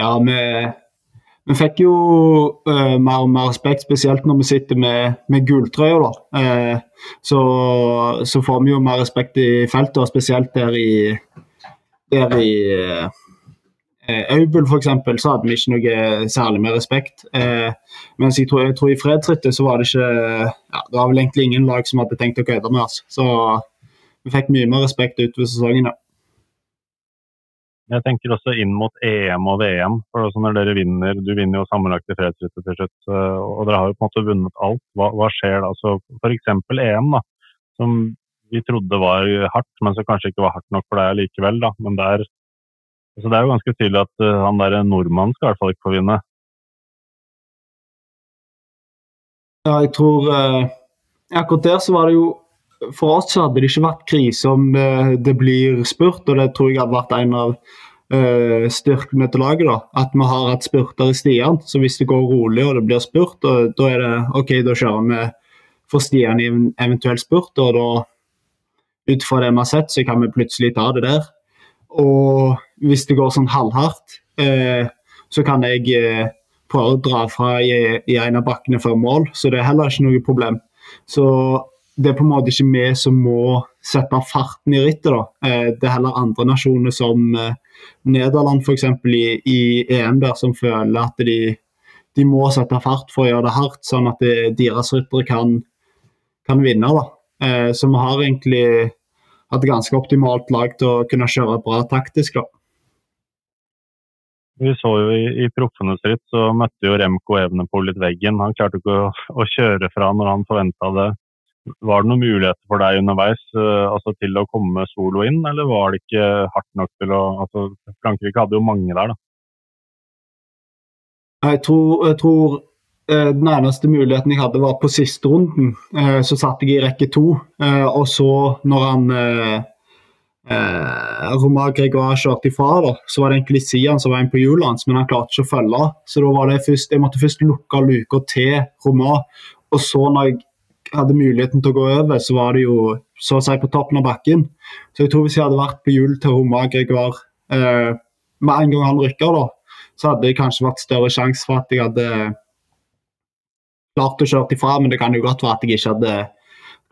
[SPEAKER 5] Ja, vi, vi fikk jo uh, mer og mer respekt, spesielt når vi sitter med, med gultrøya. Uh, så, så, får vi jo mer respekt i feltet, og spesielt der i, der i uh, Aubel f.eks. så hadde vi ikke noe særlig med respekt. Eh, mens jeg tror, jeg tror i fredsrittet så var det ikke ja, Det var vel egentlig ingen lag som hadde tenkt å kødde med oss. Så vi fikk mye mer respekt utover sesongen.
[SPEAKER 3] Jeg tenker også inn mot EM og VM. for Når dere vinner, du vinner jo sammenlagt i fredsrittet til slutt, og dere har jo på en måte vunnet alt. Hva, hva skjer da? Altså, F.eks. EM, da, som vi trodde var hardt, men som kanskje ikke var hardt nok for deg likevel. Da. Men det er, altså det er jo ganske tydelig at uh, han der nordmannen skal i hvert fall ikke få vinne.
[SPEAKER 5] Ja, jeg tror uh, Akkurat der så var det jo For oss hadde det ikke vært krise om det, det blir spurt, og det tror jeg hadde vært en av uh, styrkene til laget. da, At vi har hatt spurter i Stian. Så hvis det går rolig og det blir spurt, da er det OK, da kjører vi for Stian i en eventuell spurt. og da ut fra det vi har sett, så kan vi plutselig ta det der. Og hvis det går sånn halvhardt, eh, så kan jeg eh, prøve å dra fra i, i, en av bakkene før mål, så det er heller ikke noe problem. Så det er på en måte ikke vi som må sette farten i rittet. da. Eh, det er heller andre nasjoner som eh, Nederland f.eks. I, i EM der som føler at de, de, må sette fart for å gjøre det hardt, sånn at det, deres ryttere kan, kan vinne. da. Eh, så vi har egentlig hatt ganske optimalt lag til å kunne kjøre bra taktisk. da.
[SPEAKER 3] Vi så jo i, i proffenes ritt, så møtte jo Remco Evenepool litt veggen. Han klarte ikke å, å kjøre fra når han forventa det. Var det noen muligheter for deg underveis uh, altså til å komme solo inn, eller var det ikke hardt nok til å altså, Frankrike hadde jo mange der, da.
[SPEAKER 5] Jeg tror, jeg tror eh, den eneste muligheten jeg hadde, var på siste runden. Eh, så satt jeg i rekke to. Eh, og så, når han eh, eh, Romain Gregoire kjørte ifra, da, så var det egentlig Sian som var inne på hjulet hans, men han klarte ikke å følge. Så da var det først, jeg måtte først lukke luka til Romar. Og så, når jeg hadde muligheten til å gå over, så var det jo så å si på toppen av bakken. Så jeg tror hvis jeg hadde vært på hjul til Romain Gregoire eh, med en gang han rykker, da, så hadde det kanskje vært større sjanse for at jeg hadde klart å kjøre ifra, men det kan jo godt være at jeg ikke hadde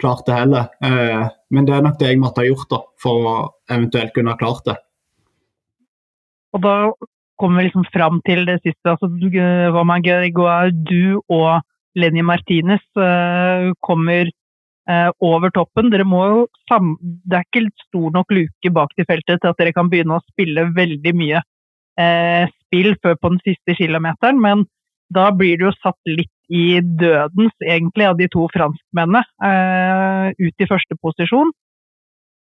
[SPEAKER 5] klart det heller. Eh, men det er nok det jeg måtte ha gjort da, for å eventuelt kunne ha klart det.
[SPEAKER 2] Og da kommer vi liksom fram til det siste. altså Romain Gregoire, du og Lenny Martinez eh, kommer eh, over toppen. Dere må jo det er ikke stor nok luke bak til feltet til at dere kan begynne å spille veldig mye eh, spill før på den siste kilometeren, men da blir det jo satt litt i dødens, egentlig, av de to franskmennene ut i første posisjon.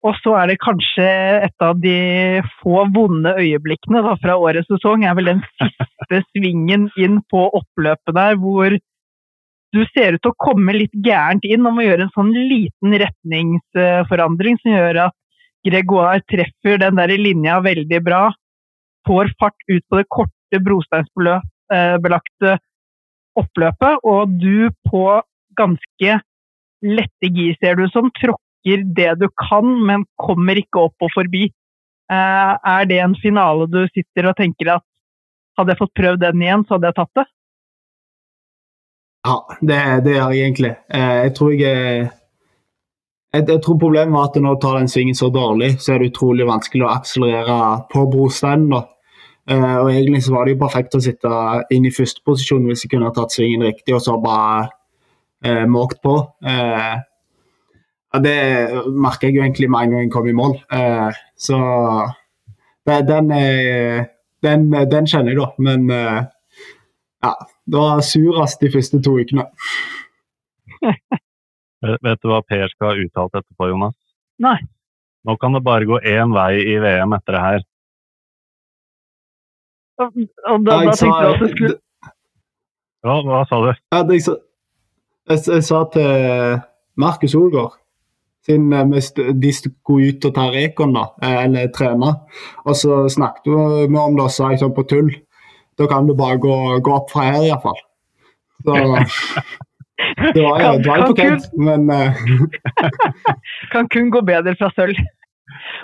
[SPEAKER 2] Og så er det kanskje et av de få vonde øyeblikkene da, fra årets sesong, er vel den siste svingen inn på oppløpet der, hvor du ser ut til å komme litt gærent inn og må gjøre en sånn liten retningsforandring som gjør at Gregoire treffer den der linja veldig bra, får fart ut på det korte brosteinsbelagte oppløpet, og du på ganske lette gir, ser du som, tråkker det du kan, men kommer ikke opp og forbi. Eh, er det en finale du sitter og tenker at hadde jeg fått prøvd den igjen, så hadde jeg tatt det?
[SPEAKER 5] Ja, det, det gjør jeg egentlig. Eh, jeg tror jeg, jeg, jeg tror problemet var at når du tar den svingen så dårlig, så er det utrolig vanskelig å akselerere på brosteinen. Uh, og egentlig så var det jo perfekt å sitte inn i første posisjon hvis jeg kunne ha tatt svingen riktig og så bare uh, måkt på. Uh, det merker jeg jo egentlig med en gang jeg kom i mål. Uh, så det, den, den, den, kjenner jeg, da. Men ja, det var surast de første to ukene.
[SPEAKER 3] Vet du hva Per skal ha uttalt etterpå, Jonas?
[SPEAKER 2] Nei.
[SPEAKER 3] Nå kan det bare gå én vei i VM etter det her.
[SPEAKER 2] Og da, da tenkte jeg at det skulle
[SPEAKER 3] Ja, hva sa du?
[SPEAKER 5] Ja, jeg, jeg, jeg, sa til Markus Olgaard siden eh, de skulle ut og ta rekon, da, eh, eller trene. Og så snakket vi om det, og sa jeg sånn på tull. Da kan du bare gå, gå opp fra her, iallfall. Så det var jo, jo på kødd, men uh...
[SPEAKER 2] Kan kun gå bedre fra sølv.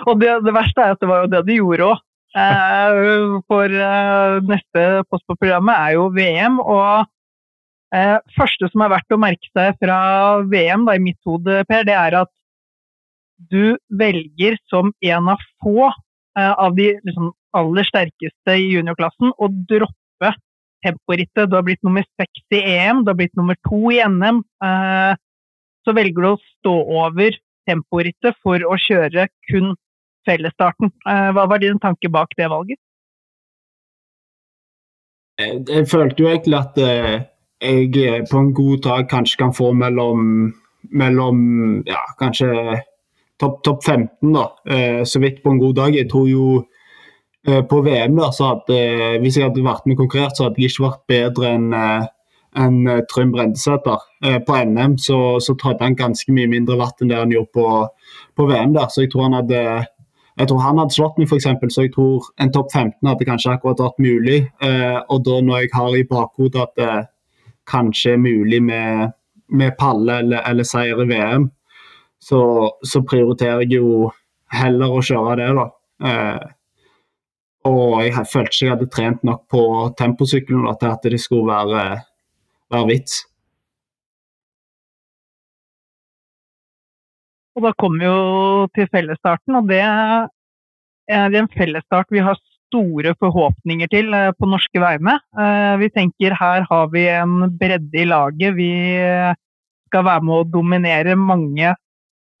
[SPEAKER 2] Og det, det, verste er at det var jo det de gjorde òg. Eh, for eh, neste post på programmet er jo VM. Og eh, første som er verdt å merke seg fra VM da, i mitt hode, Per, det er at du velger som en av få av de liksom, aller sterkeste i juniorklassen å droppe temporittet. Du har blitt nummer seks i EM, du har blitt nummer to i NM. Så velger du å stå over temporittet for å kjøre kun fellesstarten. Eh, hva var din tanke bak det valget?
[SPEAKER 5] Jeg, følte jo egentlig at eh, jeg på en god dag kanskje kan få mellom, mellom ja, kanskje topp top 15, da. Eh, så vidt på en god dag. Jeg tror jo på VM da, så hadde, Hvis jeg hadde vært med konkurrert, så hadde jeg ikke vært bedre enn enn Trym Brendesæter. På NM så, så trådte han ganske mye mindre vatt enn det han gjorde på, på VM. der, Så jeg tror han hadde jeg tror han hadde slått meg, f.eks., så jeg tror en topp 15 hadde kanskje akkurat vært mulig. Eh, og da når jeg har i bakhodet at det kanskje er mulig med, med palle eller, eller, seier i VM, så, så, prioriterer jeg jo heller å kjøre det, da. Eh, og jeg følte ikke jeg hadde trent nok på temposykkelen til at det skulle være, være vits.
[SPEAKER 2] Og da kommer vi jo til fellesstarten, og det er en fellesstart vi har store forhåpninger til eh, på norske vegne. Eh, vi tenker her har vi en bredde i laget. Vi skal være med å dominere mange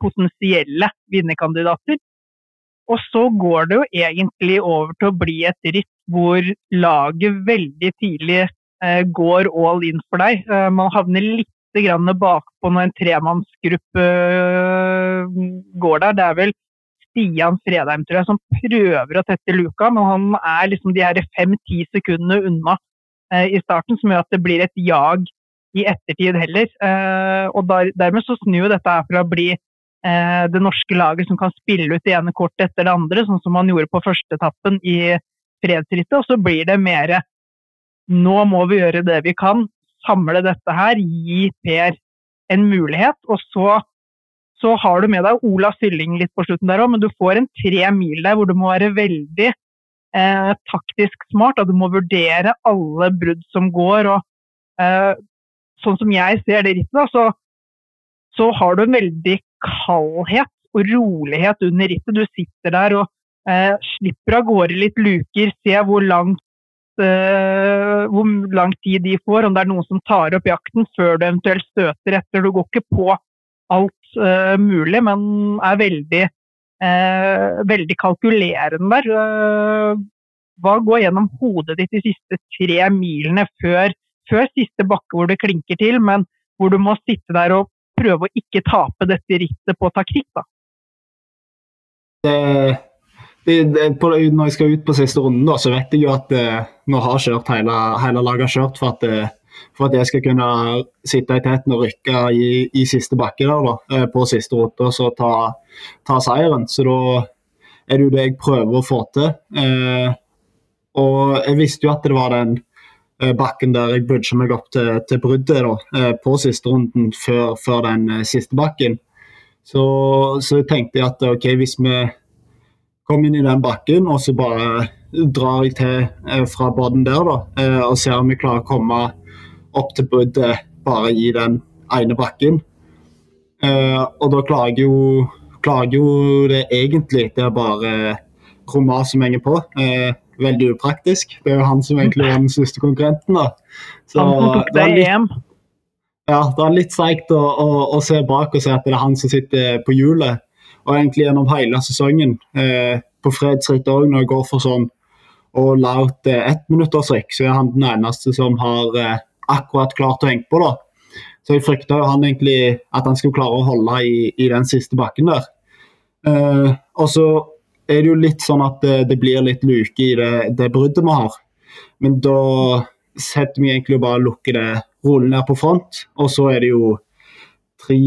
[SPEAKER 2] potensielle vinnerkandidater. Og så går det jo egentlig over til å bli et ritt hvor laget veldig tidlig eh, går all in for deg. Man havner litt grann bakpå når en tremannsgruppe eh, går der. Det er vel Stian Fredheim tror jeg, som prøver å tette luka, men han er liksom de fem-ti sekundene unna eh, i starten, som gjør at det blir et jag i ettertid heller. Eh, og der, dermed så snur dette her fra å bli eh, det norske laget som kan spille ut det ene kortet etter det andre, sånn som man gjorde på førsteetappen i fredsrittet, og så blir det mer nå må vi gjøre det vi kan, samle dette her, gi Per en mulighet, og så så har du med deg Ola Sylling litt på slutten der òg, men du får en tre mil der hvor du må være veldig eh, taktisk smart. At du må vurdere alle brudd som går. og eh, Sånn som jeg ser det rittet, så, så, har du en veldig kaldhet og rolighet under rittet. Du sitter der og eh, slipper av gårde litt luker, se hvor uh, hvor lang tid de får, om det er noen som tar opp jakten før du eventuelt støter etter. Du går ikke på alt eh, mulig, men er veldig, uh, veldig kalkulerende der. hva går gjennom hodet ditt de siste tre milene før, før siste bakke hvor det klinker til, men hvor du må sitte der og prøve å ikke tape dette rittet på taktikk? da?
[SPEAKER 5] Det på, når jeg skal ut på siste runden, da, så vet jeg jo at eh, nå har kjørt hele, hele laget kjørt for at, eh, for at, jeg skal kunne sitte i teten og rykke i, i siste bakke der, da, eh, på siste rute og så ta, ta, seieren. Så da er det jo det jeg prøver å få til. Eh, og jeg visste jo at det var den bakken der jeg budga meg opp til, til bruddet da, eh, på siste runden før, før den siste bakken. Så, så tenkte jeg at ok, hvis vi kommer inn i den bakken, og så bare drar jeg til eh, fra båten der da, eh, og ser om vi klarer å komme opp til bruddet bare i den ene bakken. Eh, og da klarer jeg jo, klarer jeg jo det egentlig. Det er bare Roma som henger på. Veldig upraktisk. Det er jo han som egentlig er den siste konkurrenten. da.
[SPEAKER 2] Så, han tok det i EM.
[SPEAKER 5] Ja, det er litt seigt å, å, å, se bak og se at det er han som sitter på hjulet og egentlig gjennom hele sesongen. Eh, på fredsritt òg, når jeg går for sånn og lært eh, ettminuttersrykk, så er han den eneste som har eh, akkurat klart å henge på. da. Så jeg frykta jo han egentlig at han skulle klare å holde i, i den siste bakken der. Eh, og så er det jo litt sånn at det, det blir litt luke i det, det bruddet vi har. Men da setter vi egentlig bare lukker det rolig her på front, og så er det jo tre,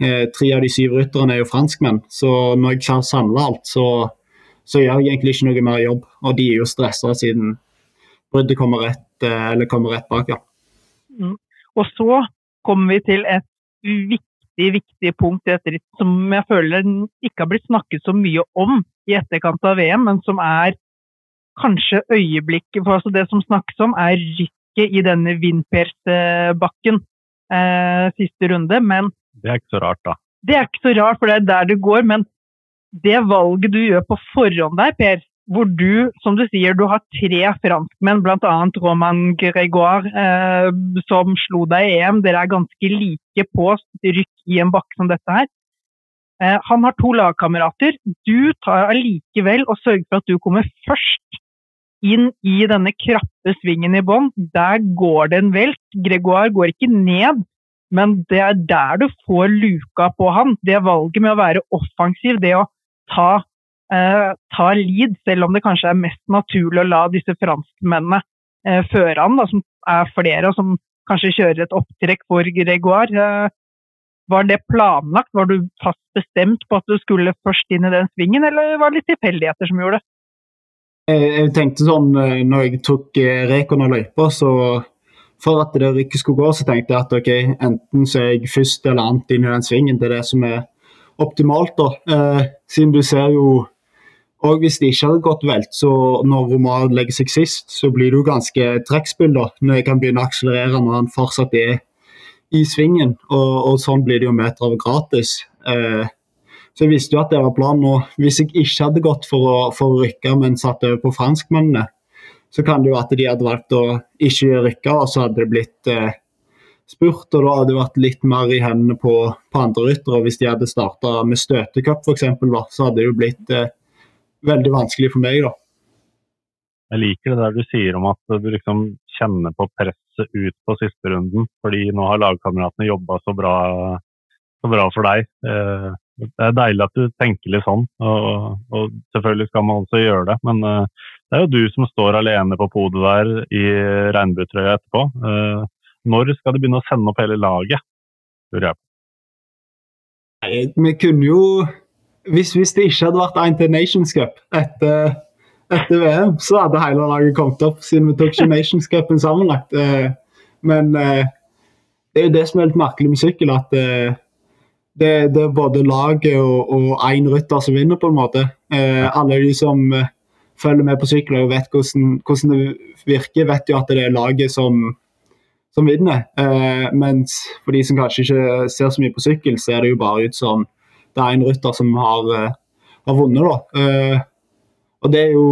[SPEAKER 5] eh, tre av de syv rytterne er jo franskmenn. Så når jeg har samla alt, så, så, gjør jeg egentlig ikke noe mer jobb. Og de er jo stressa siden bruddet kommer rett, eh, kommer rett bak. Ja.
[SPEAKER 2] Mm. Og så kommer vi til et viktig, viktig punkt i dette som jeg føler ikke har blitt snakket så mye om i etterkant av VM, men som er kanskje øyeblikket for altså Det som snakkes om, er rykket i denne Vinpersbakken eh, siste runde. Men
[SPEAKER 3] det er ikke så rart, da.
[SPEAKER 2] Det er ikke så rart, for det er der det går. Men det valget du gjør på forhånd der, Per, hvor du, som du sier, du har tre franskmenn, bl.a. Roman Grégoire, eh, som slo deg i EM. Dere er ganske like på rykk i en bakke som dette her. Eh, han har to lagkamerater. Du tar allikevel og sørger for at du kommer først inn i denne krappe svingen i bånn. Der går det en velt. Gregoire går ikke ned, men det er der du får luka på han. Det valget med å være offensiv, det å ta, eh, ta lead, selv om det kanskje er mest naturlig å la disse franskmennene eh, føre han, da, som er flere, og som kanskje kjører et opptrekk for Gregoire. Eh, var det planlagt? Var du fast bestemt på at du skulle først inn i den svingen, eller var det litt tilfeldigheter som gjorde det?
[SPEAKER 5] Jeg tenkte sånn eh, når jeg tok eh, Rekon og løypa, så for at det ikke skulle gå, så tenkte jeg at ok, enten så er jeg først eller annet inn i den svingen. Det det som er optimalt, da. Eh, siden du ser jo og hvis det ikke hadde gått velt, så når Romar legger seg sist, så blir det jo ganske trekkspill, da. Når jeg kan begynne å akselerere når han fortsatt er i svingen. Og, og sånn blir det jo meter av gratis. Eh, så jeg visste jo at det var planen. Og hvis jeg ikke hadde gått for å, for å rykke, men satt over på franskmennene, så kan det jo at de hadde valgt å ikke rykke, og så hadde det blitt eh, spurt. Og da hadde det vært litt mer i hendene på, på andre ryttere. Hvis de hadde starta med støtecup f.eks., så hadde det jo blitt eh, veldig vanskelig for meg. da.
[SPEAKER 3] Jeg liker det der du sier om at du liksom kjenner på presset ut på siste runden, fordi nå har lagkameratene jobba så, så, bra for deg. Eh, det er deilig at du tenker litt sånn, og, og selvfølgelig skal man også gjøre det. Men uh, det er jo du som står alene på podiet der i regnbuetrøya etterpå. Uh, når skal du begynne å sende opp hele laget, på.
[SPEAKER 5] Vi kunne jo hvis, hvis, det ikke hadde vært til Nations Cup etter, etter, VM, så hadde hele laget kommet opp, siden vi tok ikke Nations Cupen sammenlagt. Uh, men det er jo det som er litt merkelig med sykkel, at det, det, er både laget og én rytter som vinner, på en måte. Eh, alle de som eh, følger med på sykler og vet hvordan, hvordan, det virker, vet jo at det er laget som, som vinner. Eh, mens for de som kanskje ikke ser så mye på sykkel, ser det jo bare ut som det er en rytter som har, eh, har vunnet. da. Og det er jo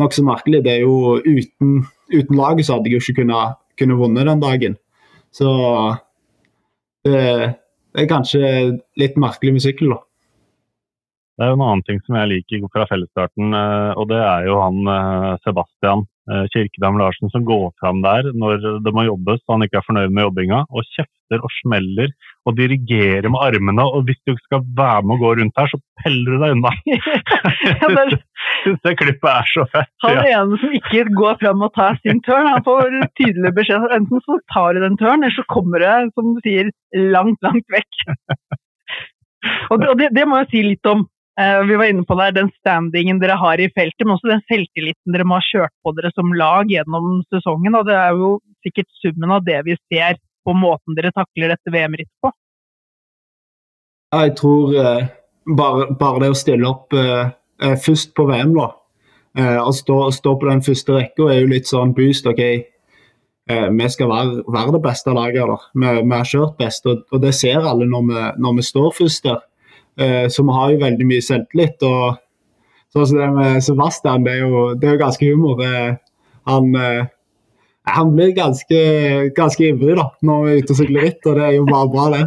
[SPEAKER 5] nokså merkelig. Det er jo uten, uten laget så hadde jeg jo ikke kunnet, kunnet vunnet den dagen. Så det det er kanskje litt merkelig med sykkel, da.
[SPEAKER 3] Det er jo en annen ting som jeg liker fra fellesstarten, eh, og det er jo han eh, Sebastian Kirkedam Larsen som går fram der når det må jobbes og han ikke er fornøyd med jobbinga, og kjefter og smeller og dirigerer med armene. Og hvis du skal være med og gå rundt her, så peller du deg unna. jeg syns det klippet er så fett.
[SPEAKER 2] Han ja. ene som ikke går fram og tar sin tørn, han får tydelig beskjed enten så tar du den tørn, eller så kommer du, som du sier, langt, langt vekk. og det, og det, det må jeg si litt om. Eh, vi var inne på der, den standingen dere har i feltet, men også den selvtilliten dere må ha kjørt på dere som lag gjennom sesongen. og Det er jo sikkert summen av det vi ser på måten dere takler dette VM-rittet på.
[SPEAKER 5] Jeg tror eh, bare, bare, det å stille opp eh, først på VM, da, og stå, stå, på den første rekka, er jo litt sånn boost. ok, Vi skal være, være, det beste laget. da, Vi, vi har kjørt best, og, og, det ser alle når vi, når vi står først der. Eh, så vi har jo veldig mye selvtillit. og sånn som det med Sebastian, det er jo, det er jo ganske humor. Eh, han, eh, han blir ganske, ganske ivrig da, når vi er ute og sykler ritt, og det er jo bare bra, det.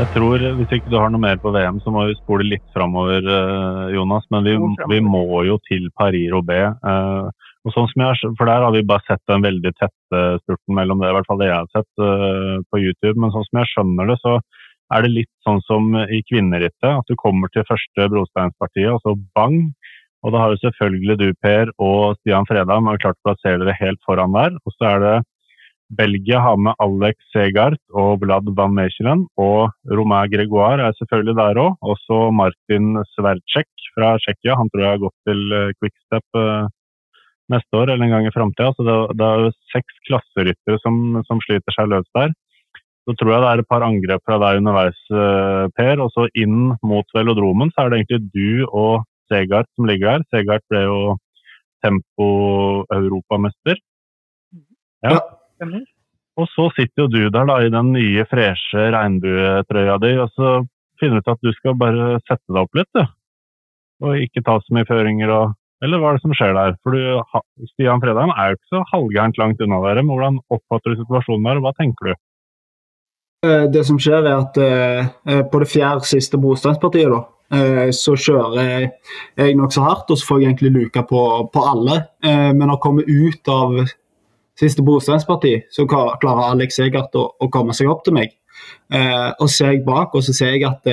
[SPEAKER 3] Jeg tror Hvis ikke du har noe mer på VM, så må vi spole litt framover, Jonas. Men vi, vi må jo til Paris-Roubais. Og sånn som jeg, for Der har vi bare sett den veldig tette spurten mellom det, i hvert fall det jeg har sett uh, på YouTube. Men sånn som jeg skjønner det, så er det litt sånn som i kvinnerittet. At du kommer til første brosteinspartiet, og så bang. Og da har jo selvfølgelig du, Per, og Stian Fredheim har klart å plassere dere helt foran der. Og så er det Belgia har med Alex Segart og Vlad van Mechelen. Og Romain Gregoire er selvfølgelig der òg. Også Martin Sverdtsjek fra Tsjekkia. Han tror jeg har gått til eh, Quickstep. Neste år eller en gang i framtida. Så det, det, er jo seks klasseryttere som, som, sliter seg løs der. Så tror jeg det er et par angrep fra deg underveis, eh, Per. Og så inn mot velodromen så er det egentlig du og Segard som ligger her. Segard ble jo tempo-europamester. Ja. ja. Og så sitter jo du der da i den nye, freshe regnbuetrøya di, og så finner du ut at du skal bare sette deg opp litt, du. Og ikke ta så mye føringer og eller hva er det som skjer der? For du, Stian Fredheim er jo ikke så halvgærent langt unna dere. Men hvordan oppfatter du situasjonen der, og hva tenker du?
[SPEAKER 5] Eh, det som skjer, er at eh, eh, på det fjerde siste motstandspartiet, da, så kjører jeg nokså hardt, og så får jeg egentlig luka på, på alle. Men å komme ut av siste motstandsparti, så klarer Alex Egert å, å, komme seg opp til meg. Og ser jeg bak, og så ser jeg at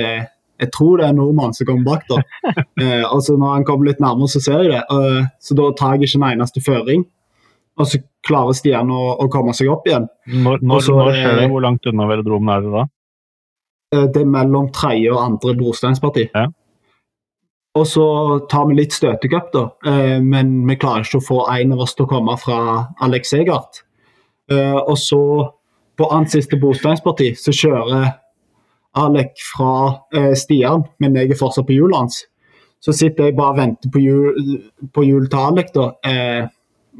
[SPEAKER 5] jeg tror det er en nordmann som kommer bak. da. Eh, og så Når han kommer litt nærmere, så ser jeg det. Eh, så da tar jeg ikke en eneste føring. Og så klarer Stian å, å komme seg opp igjen.
[SPEAKER 3] Når, når, så, når skjer det? Hvor langt unna velodromen er det da?
[SPEAKER 5] Eh, det er mellom tredje og andre brosteinsparti.
[SPEAKER 3] Ja.
[SPEAKER 5] Og så tar vi litt støtecup, da. Uh, men vi klarer ikke å få en av oss til å komme fra Alex Egart. og så, på annet siste brosteinsparti, så kjører Alek fra eh, Stian, men jeg er fortsatt på hjulet hans. Så sitter jeg bare og venter på hjul til Alek, da. Eh,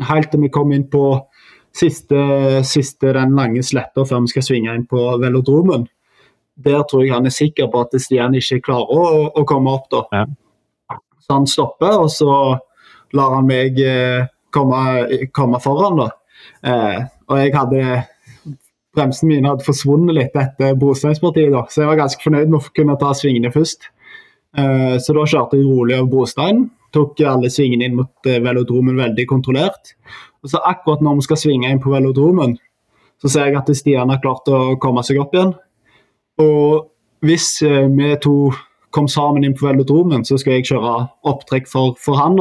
[SPEAKER 5] helt til vi kom inn på siste, siste den lange sletta før vi skal svinge inn på velodromen. Der tror jeg han er sikker på at Stian ikke klarer å, å komme opp. da.
[SPEAKER 3] Ja.
[SPEAKER 5] Så han stopper, og så lar han meg eh, komme, komme, foran. da. Eh, og jeg hadde bremsene mine hadde forsvunnet litt etter brosteinspartiet, da. så jeg var ganske fornøyd med å kunne ta svingene først. Uh, så da kjørte jeg rolig over brosteinen. Tok alle svingene inn mot uh, velodromen veldig kontrollert. Og så akkurat når vi skal svinge inn på velodromen, Så ser jeg at Stian har klart å komme seg opp igjen. Og hvis eh, vi to kom sammen inn på velodromen, så skal jeg kjøre opptrekk for, for han.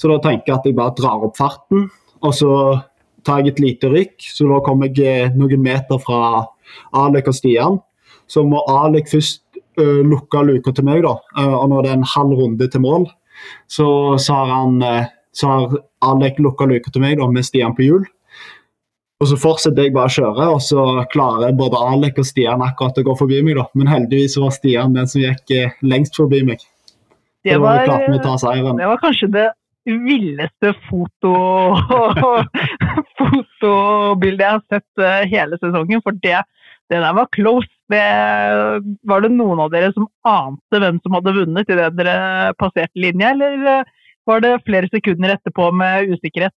[SPEAKER 5] Så da tenker jeg at jeg bare drar opp farten, og så tar jeg et lite rykk. Så da kommer jeg eh, noen meter fra Alek og Stian. Så må Alek først uh, lukke luka til meg, da. Uh, og når det er en halv runde til mål, så, så har han uh, så har Alek lukka luka til meg da, med Stian på hjul. Og så fortsetter jeg bare å kjøre, og så klarer både Alek og Stian akkurat å gå forbi meg. da. Men heldigvis var Stian den som gikk lengst forbi meg.
[SPEAKER 2] Det var,
[SPEAKER 5] det
[SPEAKER 2] var kanskje det villeste foto fotobildet jeg har sett uh, hele sesongen. For det, det der var close. Det, var det noen av dere som ante hvem som hadde vunnet idet dere passerte linja, eller uh, var det flere sekunder etterpå med usikkerhet?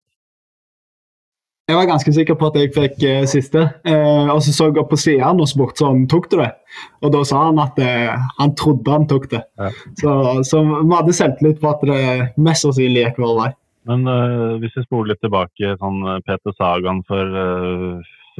[SPEAKER 5] Jeg var ganske sikker på at jeg fikk eh, siste. Eh, og så så jeg opp på siden og spurte om tok du det. Og da sa han at eh, han trodde han tok det. Ja. Så, så, vi hadde selvtillit på at det mest sannsynlig gikk vår vei.
[SPEAKER 3] Men hvis vi spoler litt tilbake sånn Peter Sagan for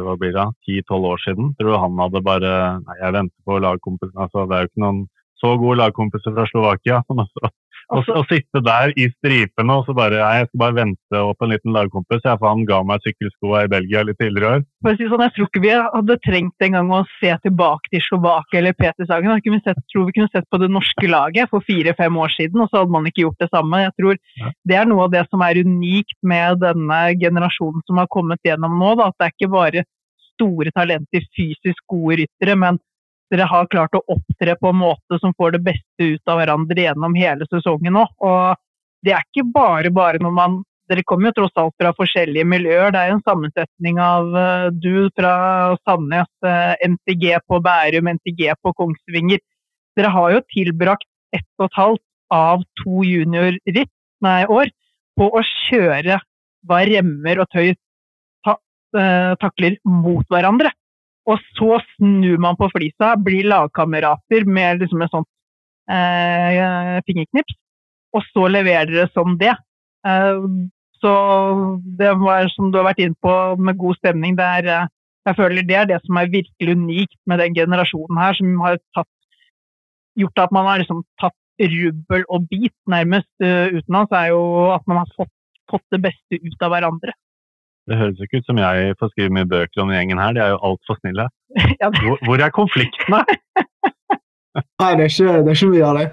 [SPEAKER 3] hva blir det, 10-12 år siden, tror du han hadde bare Nei, jeg venter på lagkompisen. Altså, det er jo ikke noen så gode lagkompiser fra Slovakia Men også Altså, å sitte der i stripene og så bare Jeg skal bare vente opp en liten lagkompis, for han ga meg sykkelskoa i Belgia litt tidligere i år.
[SPEAKER 2] Si sånn, jeg tror ikke vi hadde trengt en gang å se tilbake til Slovakia eller Peter Sagen. Jeg tror vi kunne sett på det norske laget for fire-fem år siden, og så hadde man ikke gjort det samme. Jeg tror ja. Det er noe av det som er unikt med denne generasjonen som har kommet gjennom nå. Da, at det er ikke bare store talenter, fysisk gode ryttere, men dere har klart å opptre på en måte som får det beste ut av hverandre gjennom hele sesongen nå. Og det er ikke bare bare når man Dere kommer jo tross alt fra forskjellige miljøer. Det er en sammensetning av uh, du fra Sandnes, eh, NTG på Bærum, NTG på Kongsvinger. Dere har jo tilbrakt ett og et halvt av to juniorritt, nei, år på å kjøre hva remmer og tøy uh, takler mot hverandre. Og så snur man på flisa, blir lagkamerater med liksom et sånt eh, fingerknips. Og så leverer dere som det. Eh, så det var, som du har vært inne på, med god stemning, det er eh, Jeg føler det er det som er virkelig unikt med den generasjonen her, som har tatt, gjort at man har liksom tatt rubbel og bit nærmest uh, utenlands, er jo at man har fått, fått det beste ut av hverandre.
[SPEAKER 3] Det høres ikke ut som jeg får skrive mye bøker om den gjengen her, de er jo altfor snille. Hvor, hvor, er konfliktene?
[SPEAKER 5] Nei, det er, ikke, det er ikke mye av det.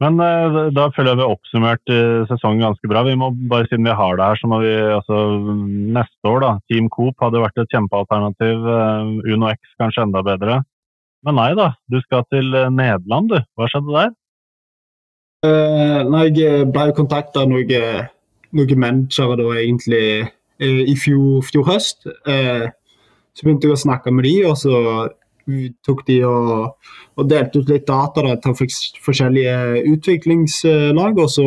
[SPEAKER 3] Men uh, da føler jeg vi har oppsummert uh, sesongen ganske bra. Vi må bare Siden vi har det her, så må vi altså, Neste år, da. Team Coop hadde vært et kjempealternativ. Uh, Uno X kanskje enda bedre. Men nei da, du skal til Nederland, du. Hva skjedde der?
[SPEAKER 5] nei, jeg ble kontakta av noen managere da egentlig eh, i fjor, fjor høst. Eh, så begynte jeg å snakke med de, og så tok de og, og delte ut litt data da, til forskjellige utviklingslag, og så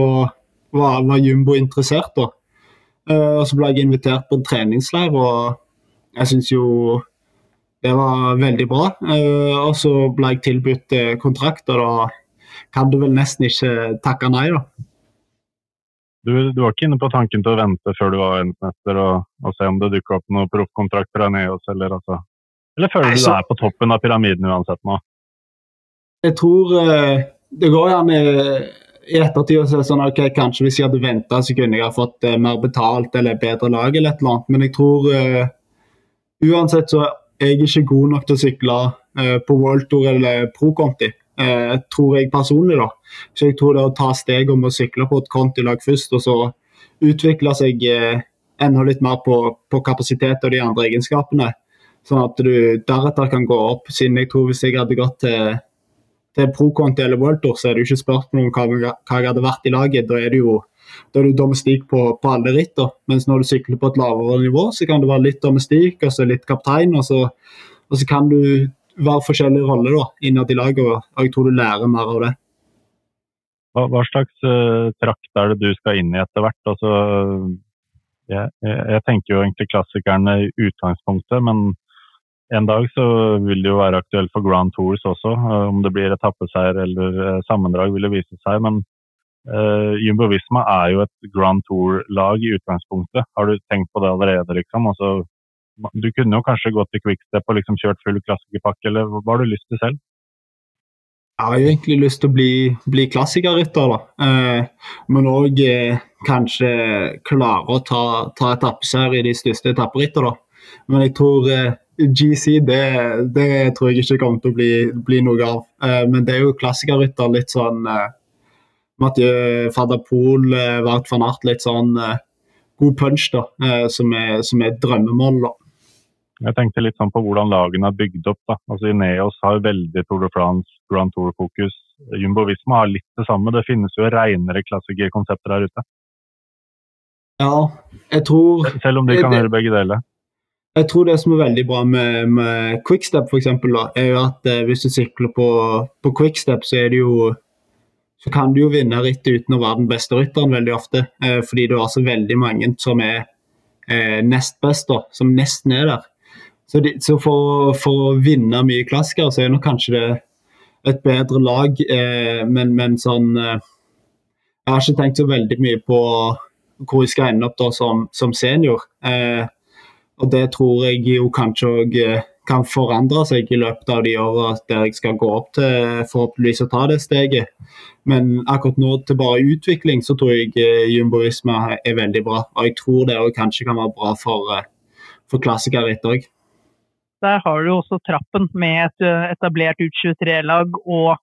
[SPEAKER 5] var, var Jumbo interessert. da. Eh, og så ble jeg invitert på en treningsleir, og jeg syns jo det var veldig bra. Og så ble jeg tilbudt kontrakt, og da kan du vel nesten ikke takke nei, da.
[SPEAKER 3] Du, du, var ikke inne på tanken til å vente før du var verdensmester og, og, se om det dukker opp noen proffkontrakt fra Neos, eller altså. Eller føler du du er på toppen av pyramiden uansett nå?
[SPEAKER 5] Jeg tror uh, det går gjerne i ettertid å si sånn ok, kanskje hvis jeg hadde venta, så kunne jeg ha fått uh, mer betalt eller bedre lag eller et eller annet, men jeg tror uh, uansett så er jeg ikke god nok til å sykle på World Tour eller Pro Conti eh, tror jeg personlig. da. Så jeg tror det å ta steg om å sykle på et kontilag først, og så utvikle seg eh, enda litt mer på, på, kapasitet og de andre egenskapene. Sånn at du deretter kan gå opp. Siden jeg tror hvis jeg hadde gått til, til pro-konti eller World så er det jo ikke spørsmål om hva, hva, jeg hadde vært i laget. Da er det jo da er det domestikk på, på alle ritt. Mens når du sykler på et lavere nivå, så kan det være litt domestikk og så litt kaptein. Og så, og så kan du være forskjellige roller da, innad i laget, og jeg tror du lærer mer av det.
[SPEAKER 3] Hva, hva slags uh, trakt er det du skal inn i etter hvert? Altså, jeg, jeg, tenker jo egentlig klassikerne i utgangspunktet, men en dag så vil det jo være aktuelt for Grand Tours også. Uh, om det blir etappeseier eller uh, sammendrag vil det vise seg. Men uh, Jumbo Visma er jo et Grand Tour-lag i utgangspunktet. Har du tenkt på det allerede? liksom? Altså, Du kunne jo kanskje gått til Quickstep og liksom kjørt full klassikerpakke, eller hva har du lyst til selv?
[SPEAKER 5] Jeg har jo egentlig lyst til å bli, bli klassikerrytter, da. Eh, men òg eh, kanskje klare å ta, ta etappeseier i de største etapperittene, da. Men jeg tror eh, GC, det, det, tror jeg ikke kommer til å bli, bli noe av. Eh, men det er jo klassikerrytter, litt sånn eh, Mathieu Poel, eh, Wout van Art, litt sånn god punch, da, som er, som er drømmemål. da.
[SPEAKER 3] Jeg tenkte litt sånn på hvordan lagene er bygd opp. da. Altså Ineos har veldig Tour de France, Grand Tour-fokus. Jumbo Visma har litt det samme. Det finnes jo reinere klassikerkonsepter her ute.
[SPEAKER 5] Ja, jeg tror
[SPEAKER 3] Selv om de kan gjøre begge deler.
[SPEAKER 5] Jeg tror det som er veldig bra med, med quickstep, f.eks., er jo at eh, hvis du sykler på, på quickstep, så er det jo så kan du jo vinne rittet uten å være den beste rytteren veldig ofte. Eh, fordi du har så veldig mange som er eh, nest best, da, som nesten er der. Så, de, så for, for, å vinne mye klasker, så er nok kanskje det et bedre lag, eh, men, men, sånn eh, Jeg har ikke tenkt så veldig mye på hvor jeg skal ende opp da som, som senior. Eh, og det tror jeg jo kanskje òg eh, kan forandre seg i løpet av de åra der jeg skal gå opp til forhåpentligvis å ta det steget. Men akkurat nå til bare utvikling så tror jeg eh, jumboisme er veldig bra. Og jeg tror det òg kanskje kan være bra for, for klassikere òg.
[SPEAKER 2] Der har du også trappen med et eh, etablert U23-lag og,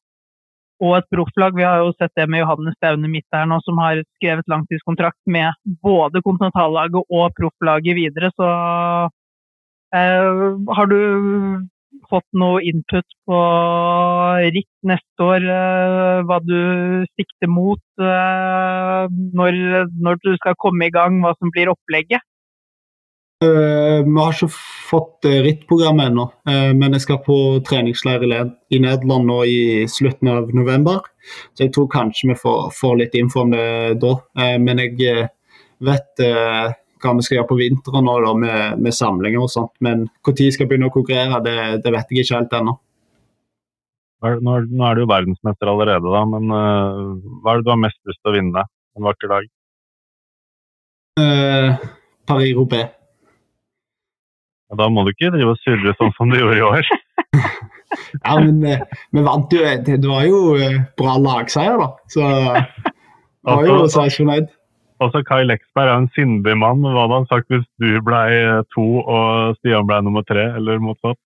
[SPEAKER 2] og, et profflag. Vi har jo sett det med Johannes Staune midt der nå, som har skrevet langtidskontrakt med både kontinentallaget og profflaget videre. Så eh, har du fått noe input på ritt neste år, eh, hva du sikter mot eh, når, når du skal komme i gang, hva som blir opplegget?
[SPEAKER 5] Uh, vi har ikke fått uh, rittprogrammet ennå, uh, men jeg skal på treningsleir i, Nederland nå i slutten av november. Så jeg tror kanskje vi får, får litt info om det da. men jeg vet hva vi skal gjøre på vinteren nå da, med, med, samlinger og sånt. Men når jeg skal begynne å konkurrere, det, det vet jeg ikke helt ennå.
[SPEAKER 3] Nå, nå er du jo verdensmester allerede, da, men hva er det du har mest lyst til å vinne en vakker dag?
[SPEAKER 5] Paris-Roupais.
[SPEAKER 3] Da må du ikke drive og surre sånn som du gjorde i år.
[SPEAKER 5] ja, men eh, vi vant jo Det var jo eh, bra lagseier, da. Så jeg var jo
[SPEAKER 3] altså,
[SPEAKER 5] så fornøyd.
[SPEAKER 3] Altså, Kai Leksberg er en sindig mann. Hva hadde han sagt hvis du ble eh, to og Stian ble nummer tre, eller motsatt?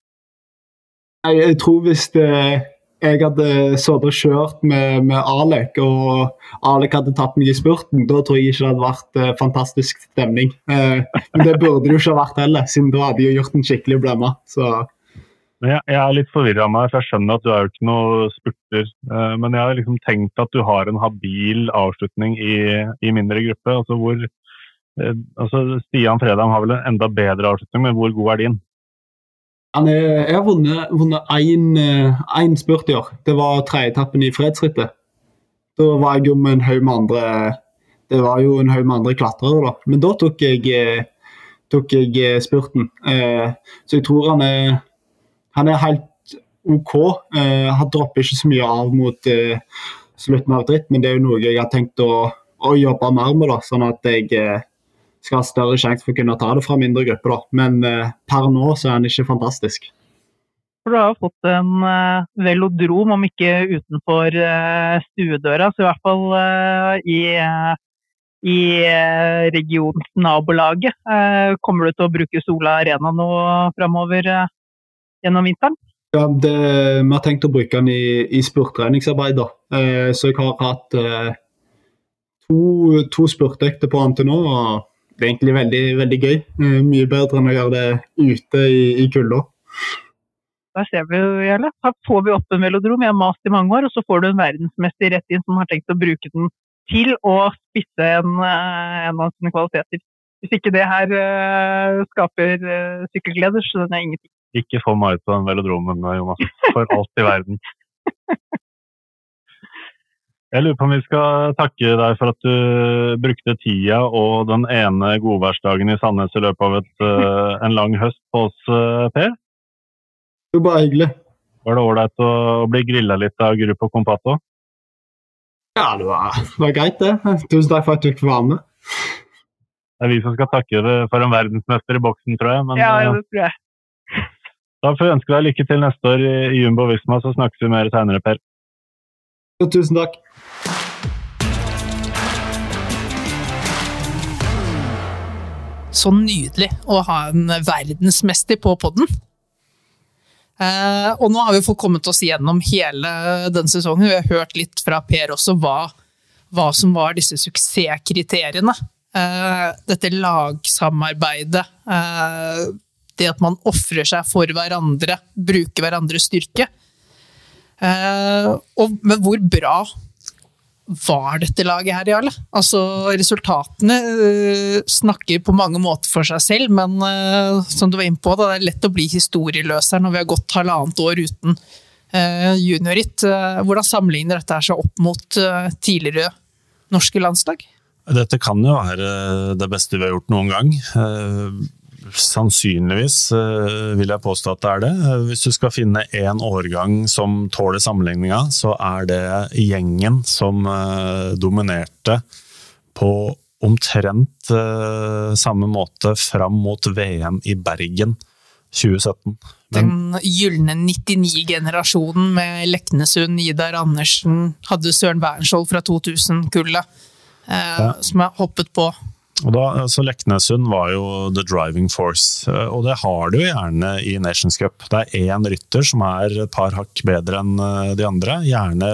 [SPEAKER 5] Jeg, jeg tror hvis det jeg hadde sittet og kjørt med, med, Alek, og Alek hadde tatt meg i spurten, da tror jeg ikke det hadde vært eh, fantastisk stemning. Eh, men det burde det jo ikke ha vært heller, siden da hadde jeg gjort en skikkelig blemme. Så.
[SPEAKER 3] Jeg, jeg er litt forvirra meg, for jeg skjønner at du er jo ikke noe spurter. Eh, men jeg har liksom tenkt at du har en habil avslutning i, i mindre gruppe. altså hvor eh, altså Stian Fredheim har vel en enda bedre avslutning, men hvor god er din?
[SPEAKER 5] Er, jeg har vunnet én eh, spurt i år. Det var tredjeetappen i fredsrittet. Da var jeg jo med en haug med andre Det var jo en haug med andre klatrere, da. Men da tok jeg, eh, tok jeg eh, spurten. Så jeg tror han er Han er helt OK. Han dropper ikke så mye av mot slutten av dritt, men det er jo noe jeg har tenkt å, å jobbe mer med, da, sånn at jeg skal ha større sjanse for å kunne ta det fra mindre grupper. Da. Men eh, per nå så er han ikke fantastisk.
[SPEAKER 2] For Du har fått en eh, velodrom, om ikke utenfor eh, stuedøra, så i hvert fall i, i regionens nabolaget. kommer du til å bruke Sola Arena nå framover gjennom vinteren?
[SPEAKER 5] Ja, det, Vi har tenkt å bruke den i, i spurttreningsarbeid. så jeg har hatt to, to spurtøkter på den til nå. og det er egentlig veldig, veldig gøy. Eh, mye bedre enn å gjøre det ute i, i kulda.
[SPEAKER 2] Der ser vi jo, Jarle. Her får vi opp en velodrom. Jeg har mast i mange år, og så får du en verdensmester rett inn som har tenkt å bruke den til å spisse en, eh, en av sine kvaliteter. Hvis ikke det her uh, skaper uh, sykkelgleder, så den er ingenting.
[SPEAKER 3] Ikke få meg ut på den velodromen, Jonas. For alt i verden. Jeg lurer på om vi skal takke deg for at du brukte tida og den ene godværsdagen i Sandnes i løpet av et, eh, en lang høst på oss, eh, Per?
[SPEAKER 5] Det var bare hyggelig.
[SPEAKER 3] Var det ålreit å bli grilla litt av Gruppo Compato?
[SPEAKER 5] Ja, det var, det var greit, det. Tusen takk for at du fikk være med.
[SPEAKER 4] Det er vi som skal takke deg for en verdensmester i boksen, tror jeg. Men
[SPEAKER 6] Ja,
[SPEAKER 4] eh,
[SPEAKER 6] det tror jeg.
[SPEAKER 4] da får vi ønske deg lykke til neste år i i Jumbo Visma, så snakkes vi mer seinere, Per.
[SPEAKER 5] Ja, tusen takk.
[SPEAKER 2] Så nydelig å ha en verdensmester på podden. Eh, og nå har vi fått kommet oss gjennom hele den sesongen. Vi har hørt litt fra Per også hva, hva som var disse suksesskriteriene. Eh, dette lagsamarbeidet. Eh, det at man ofrer seg for hverandre, bruker hverandres styrke. Eh, og, men hvor bra var dette laget her, Jarle? Altså, resultatene øh, snakker på mange måter for seg selv, men øh, som du var inne på, da, det er lett å bli historieløs her når vi har gått halvannet år uten øh, juniorritt. Hvordan sammenligner dette seg opp mot tidligere norske landslag?
[SPEAKER 3] Dette kan jo være det beste vi har gjort noen gang. Sannsynligvis eh, vil jeg påstå at det er det. Hvis du skal finne én årgang som tåler sammenligninga, så er det gjengen som eh, dominerte på omtrent eh, samme måte fram mot VM i Bergen 2017. Men
[SPEAKER 2] Den gylne 99-generasjonen med Leknesund, Idar Andersen, hadde Søren Wernskjold fra 2000-kullet, eh, som har hoppet på.
[SPEAKER 3] Og da, altså Leknesund var jo the driving force, eh, og det har du gjerne i Nations Cup. Det er én rytter som er et par hakk bedre enn eh, de andre. Gjerne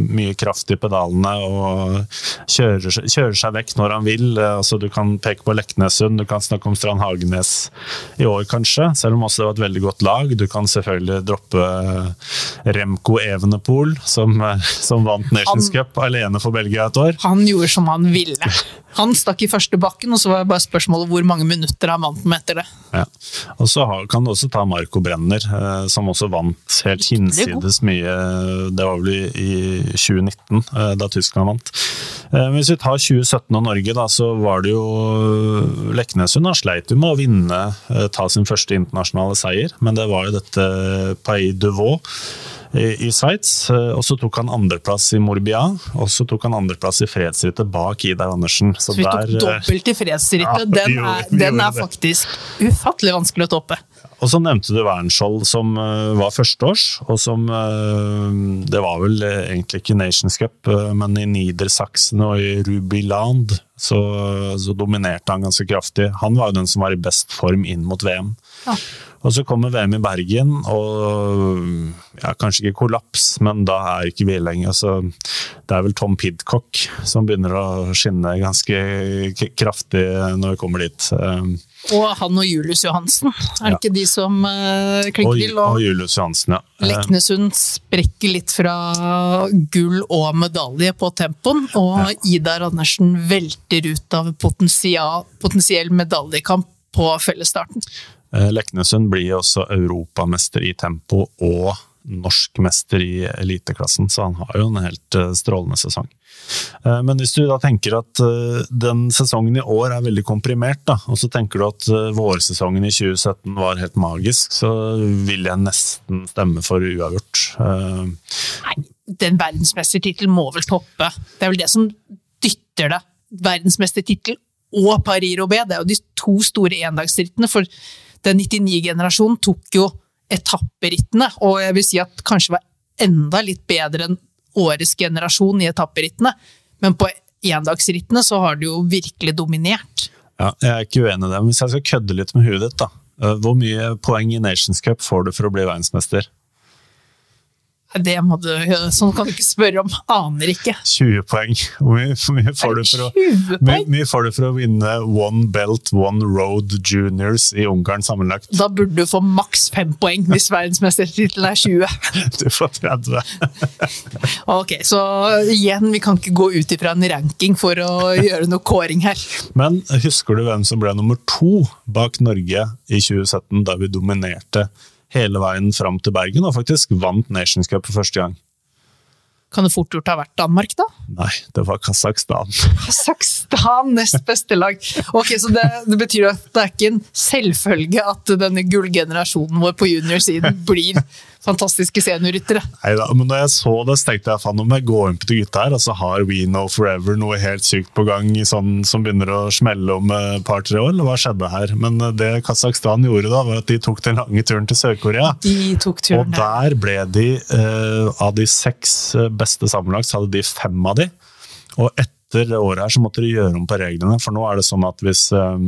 [SPEAKER 3] mye kraft i pedalene og kjører, kjører seg vekk når han vil. Eh, Altså, du kan peke på Leknesund, du kan snakke om Strand Hagenes i år kanskje, selv om også det var et veldig godt lag. Du kan selvfølgelig droppe Remco Evenepool, som, som vant Nations
[SPEAKER 2] Han-
[SPEAKER 3] Cup alene for Belgia et år.
[SPEAKER 2] Han gjorde som han ville. Han stakk i første bakken, og så var det bare spørsmålet hvor mange minutter han vant med etter det.
[SPEAKER 3] Ja. Og så kan du også ta Marco Brenner, eh, som også vant helt hinsides mye. Det var vel i, i 2019, eh, da Tyskland vant. Eh, Hvis vi tar 2017 og Norge, da, så var det jo Leknesund han sleit jo med å vinne, ta sin første internasjonale seier, men det var jo dette Pays de Vaux i, i Sveits. eh, Og så tok han andreplass i Morbia, og så tok han andreplass i fredsrittet bak Idar Andersen. Så
[SPEAKER 2] Så vi tok
[SPEAKER 3] der, eh,
[SPEAKER 2] dobbelt i fredsrittet.
[SPEAKER 3] Ja,
[SPEAKER 2] den er,
[SPEAKER 3] gjorde,
[SPEAKER 2] den er faktisk ufattelig vanskelig å toppe.
[SPEAKER 3] Og så nevnte du Wernskjold, som eh, var førsteårs, og som Det var vel egentlig ikke Nations Cup, men i Niedersachsen og i Rubiland så, så dominerte han ganske kraftig. Han var jo den som var i best form inn mot VM.
[SPEAKER 2] Ja.
[SPEAKER 3] Og så kommer VM i Bergen, og ja, kanskje ikke kollaps, men da er ikke vi lenger. Altså, det er vel Tom Pidcock som begynner å skinne ganske kraftig når vi kommer dit. Eh,
[SPEAKER 2] Og han og Julius Johansen, er det
[SPEAKER 3] Ja.
[SPEAKER 2] ikke de som uh, klikker til?
[SPEAKER 3] og
[SPEAKER 2] Og
[SPEAKER 3] Julius Johansen, ja.
[SPEAKER 2] Leknesund sprekker litt fra gull og medalje på tempoen, og Idar Andersen velter ut av potensiell medaljekamp på fellesstarten.
[SPEAKER 3] Eh, Leknesund blir også europamester i tempo og norsk mester i eliteklassen, så han har jo en helt eh, strålende sesong. Eh, Men hvis du da tenker at den sesongen i år er veldig komprimert, da, og så tenker du at vårsesongen i 2017 var helt magisk, så vil jeg nesten stemme for uavgjort.
[SPEAKER 2] Nei, den verdensmestertittelen må vel toppe. Det er vel det som dytter det. Verdensmestertittel og Paris-Roubais, det er jo de to store endagsrittene, for den 99-generasjonen tok jo etapperittene, og jeg vil si at kanskje var enda litt bedre enn årets generasjon i etapperittene, men på endagsrittene så har det jo virkelig dominert.
[SPEAKER 3] Ja, jeg er ikke uenig i det, men hvis jeg skal kødde litt med huet ditt, da. eh, Hvor mye poeng i Nations Cup får du for å bli verdensmester?
[SPEAKER 2] Det må du, sånn kan du ikke spørre om, aner ikke.
[SPEAKER 3] 20 poeng. Hvor mye, mye, får, du for å,
[SPEAKER 2] 20
[SPEAKER 3] mye, mye får du for å vinne One Belt, One Road Juniors i Ungarn sammenlagt?
[SPEAKER 2] Da burde du få maks fem poeng hvis verdensmestertittelen er 20.
[SPEAKER 3] Du får 30.
[SPEAKER 2] Ok, så igjen, vi kan ikke gå ut ifra en ranking for å gjøre noe kåring her.
[SPEAKER 3] Men husker du hvem som ble nummer to bak Norge i 2017, da vi dominerte hele veien fram til Bergen og faktisk vant Nations Cup for første gang?
[SPEAKER 2] Kan det fort gjort ha vært Danmark, da?
[SPEAKER 3] Nei, det var Kasakhstan.
[SPEAKER 2] Kasakhstan, nest beste lag. Ok, Så det, det betyr at det er ikke en selvfølge at denne gullgenerasjonen vår på juniorsiden blir fantastiske seniorryttere.
[SPEAKER 3] Neida, men da jeg så det, så tenkte jeg faen om jeg går inn på de gutta her, og så har We Know Forever noe helt sykt på gang sånn, som begynner å smelle om et par-tre år, eller hva skjedde her? Men eh, det Kasakhstan gjorde da, var at de tok den lange turen til Sør-Korea.
[SPEAKER 2] De tok turen Og
[SPEAKER 3] der ble de, eh, av de seks eh, beste sammenlagt, så hadde de fem av de. Og etter det året her så måtte de gjøre om på reglene, for nå er det sånn at hvis eh,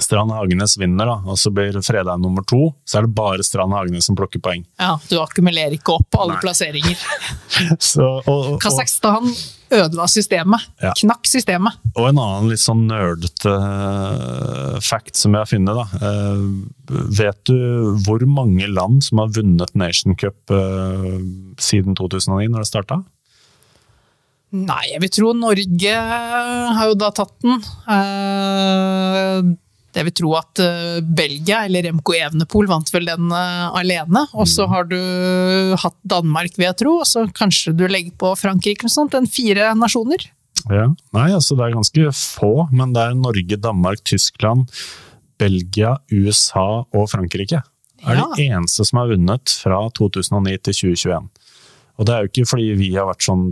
[SPEAKER 3] Strand Hagenes vinner, da, og så blir Fredheim nummer to, så er det bare Strand Hagenes som plukker poeng.
[SPEAKER 2] Ja, du akkumulerer ikke opp alle
[SPEAKER 3] Nei.
[SPEAKER 2] plasseringer.
[SPEAKER 3] Så, og, og, og,
[SPEAKER 2] Kasakhstan ødela systemet.
[SPEAKER 3] Ja.
[SPEAKER 2] Knakk systemet.
[SPEAKER 3] og en annen litt sånn nerdete uh, fact som jeg har funnet, da. Uh, vet du hvor mange land som har vunnet Nation Cup uh, siden 2009, når det starta?
[SPEAKER 2] Nei, jeg vil tro Norge har jo da tatt den. Jeg vil tro at eh, Belgia, eller MK Evenepool, vant vel den eh, alene. Og så har du hatt Danmark, vil jeg tro, og så kanskje du legger på Frankrike eller sånt. En fire nasjoner.
[SPEAKER 3] Ja. Nei, altså det er ganske få, men det er Norge, Danmark, Tyskland, Belgia, USA og Frankrike. Er
[SPEAKER 2] Ja.
[SPEAKER 3] de eneste som har vunnet fra 2009 til 2021. Og det er jo ikke fordi vi har vært sånn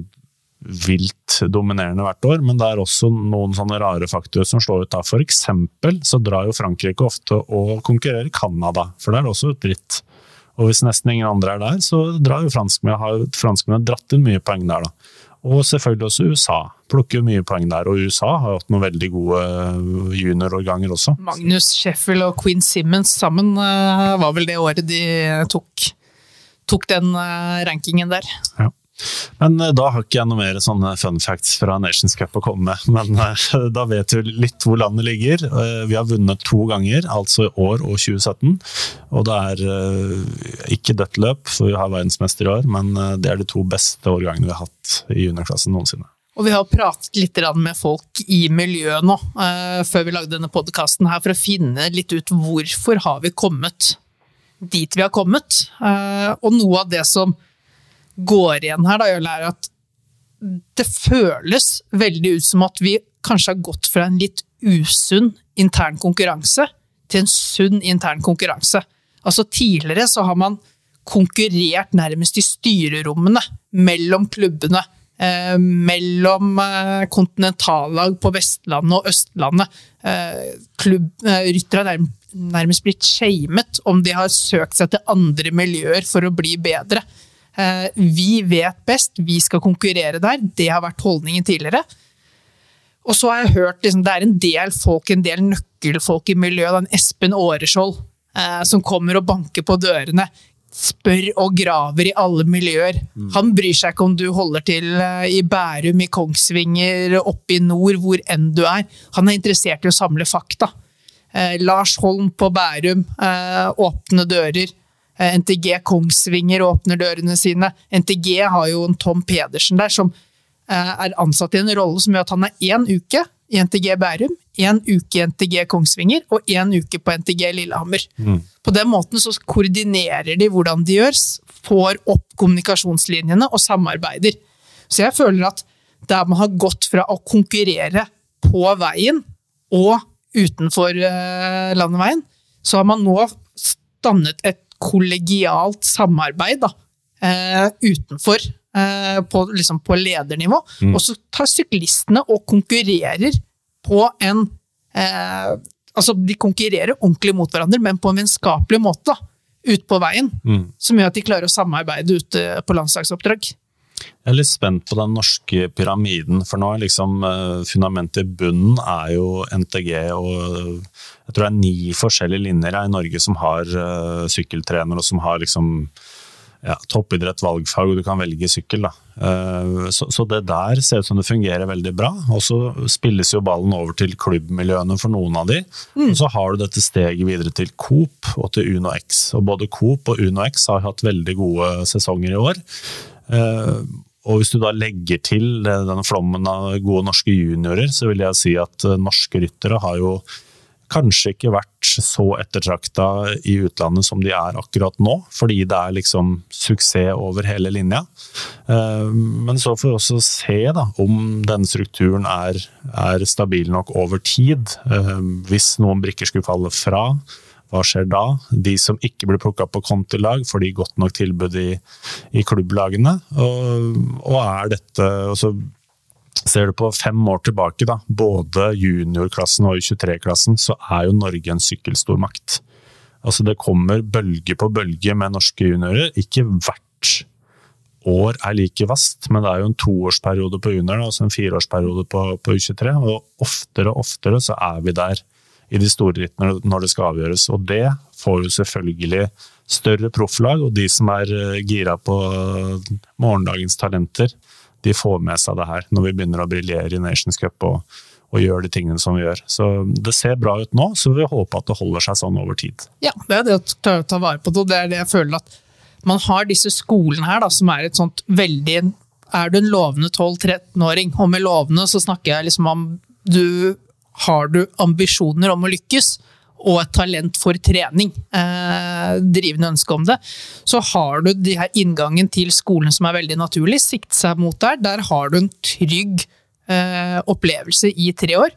[SPEAKER 3] vilt dominerende hvert år, men det er også noen sånne rare faktorer som slår ut da. For eksempel så drar jo Frankrike ofte og konkurrerer Canada, for det er også et dritt. Og hvis nesten ingen andre er der, så drar jo franskmennene, har franskmennene dratt inn mye poeng der, da. Og selvfølgelig også USA. Plukker jo mye poeng der. Og USA har hatt noen veldig gode juniorårganger også.
[SPEAKER 2] Magnus Sheffield og Queen Simmons sammen eh, var vel det året de tok, tok den eh, rankingen der.
[SPEAKER 3] Ja. Men eh, da har ikke jeg noe mer sånne fun facts fra Nations Cup å komme med. Men eh, da vet du litt hvor landet ligger. Eh, Vi har vunnet to ganger, altså i år og 2017. Og det er ikke dødt løp, for vi har verdensmester i år, men det er de to beste årgangene vi har hatt i juniorklassen noensinne.
[SPEAKER 2] Og vi har pratet litt med folk i miljøet nå, før vi lagde denne podkasten her, for å finne litt ut hvorfor har vi kommet dit vi har kommet. Og noe av det som går igjen her, da, er at det føles veldig ut som at vi kanskje har gått fra en litt usunn intern konkurranse til en sunn intern konkurranse. Altså Tidligere så har man konkurrert nærmest i styrerommene mellom klubbene. Eh, mellom eh, kontinentallag på Vestlandet og Østlandet. Eh, eh, ryttere har nærmest blitt shamet om de har søkt seg til andre miljøer for å bli bedre. Eh, vi vet best, vi skal konkurrere der. Det har vært holdningen tidligere. Og så har jeg hørt liksom, det er en del folk, en del nøkkelfolk i miljøet. den En Espen Åreskjold eh, som kommer og banker på dørene. Spør og graver i alle miljøer. Han bryr seg ikke om du holder til eh, i Bærum, i Kongsvinger, oppe i nord, hvor enn du er. Han er interessert i å samle fakta. Eh, Lars Holm på Bærum, eh, åpne dører. Eh, NTG Kongsvinger åpner dørene sine. NTG har jo en Tom Pedersen der som eh, er ansatt i en rolle som gjør at han er én uke i NTG Bærum, én uke i NTG Kongsvinger og én uke på NTG Lillehammer. På den måten så koordinerer de hvordan de gjør, får opp kommunikasjonslinjene og samarbeider. Så jeg føler at der man har gått fra å konkurrere på veien og utenfor eh, landeveien, så har man nå dannet et kollegialt samarbeid da, eh, utenfor, eh, på, liksom på ledernivå. Og så tar syklistene og konkurrerer på en eh, Altså, de konkurrerer ordentlig mot hverandre, men på en vennskapelig måte. da, Ut på veien. Som gjør at de klarer å samarbeide ute på landslagsoppdrag.
[SPEAKER 3] Jeg er litt spent på den norske pyramiden, for nå er liksom eh, fundamentet i bunnen er jo NTG, og jeg tror det er ni forskjellige linjer i Norge som har uh, sykkeltrener, og som har liksom ja, toppidrett, valgfag, og du kan velge sykkel. Da. Eh, så, så det der ser ut som det fungerer veldig bra. Og så spilles jo ballen over til klubbmiljøene for noen av de. Og så har du dette steget videre til Coop og til Uno X. Og både Coop og Uno X har hatt veldig gode sesonger i år. Eh, og hvis du da legger til denne flommen av gode norske juniorer, så vil jeg si at eh, norske ryttere har jo kanskje ikke vært så ettertrakta i utlandet som de er akkurat nå, fordi det er liksom suksess over hele linja. Eh, Men så får vi også se da, om denne strukturen er, er stabil nok over tid. Hvis noen brikker skulle falle fra, Hva skjer da? De som ikke blir plukka på kontilag, får de godt nok tilbud i, i klubblagene? Og, og, er dette og så Ser du på fem år tilbake, da, både juniorklassen og 23-klassen, så er jo Norge en sykkelstormakt. Altså det kommer bølge på bølge med norske juniorer. Ikke hvert år er like vast, men det er jo en toårsperiode på junior og en fireårsperiode på, på U23. Og oftere og oftere så er vi der i de store rittene når det skal avgjøres. Og det får jo selvfølgelig større profflag, og de som er eh, gira på morgendagens talenter, de får med seg det her når vi begynner å briljere i Nations Cup og, og gjør de tingene som vi gjør. Så det ser bra ut nå, så vi håper at det holder seg sånn over tid.
[SPEAKER 2] Ja, det er det å ta, ta vare på det, og det er det jeg føler at man har disse skolene her, da, som er et sånt veldig Er du en lovende 12-13-åring, og med lovende så snakker jeg liksom om du har du ambisjoner om å lykkes, og et talent for trening, eh, drivende ønske om det, så har du de her inngangen til skolen som er veldig naturlig, sikte seg mot der. Der har du en trygg eh, opplevelse i tre år.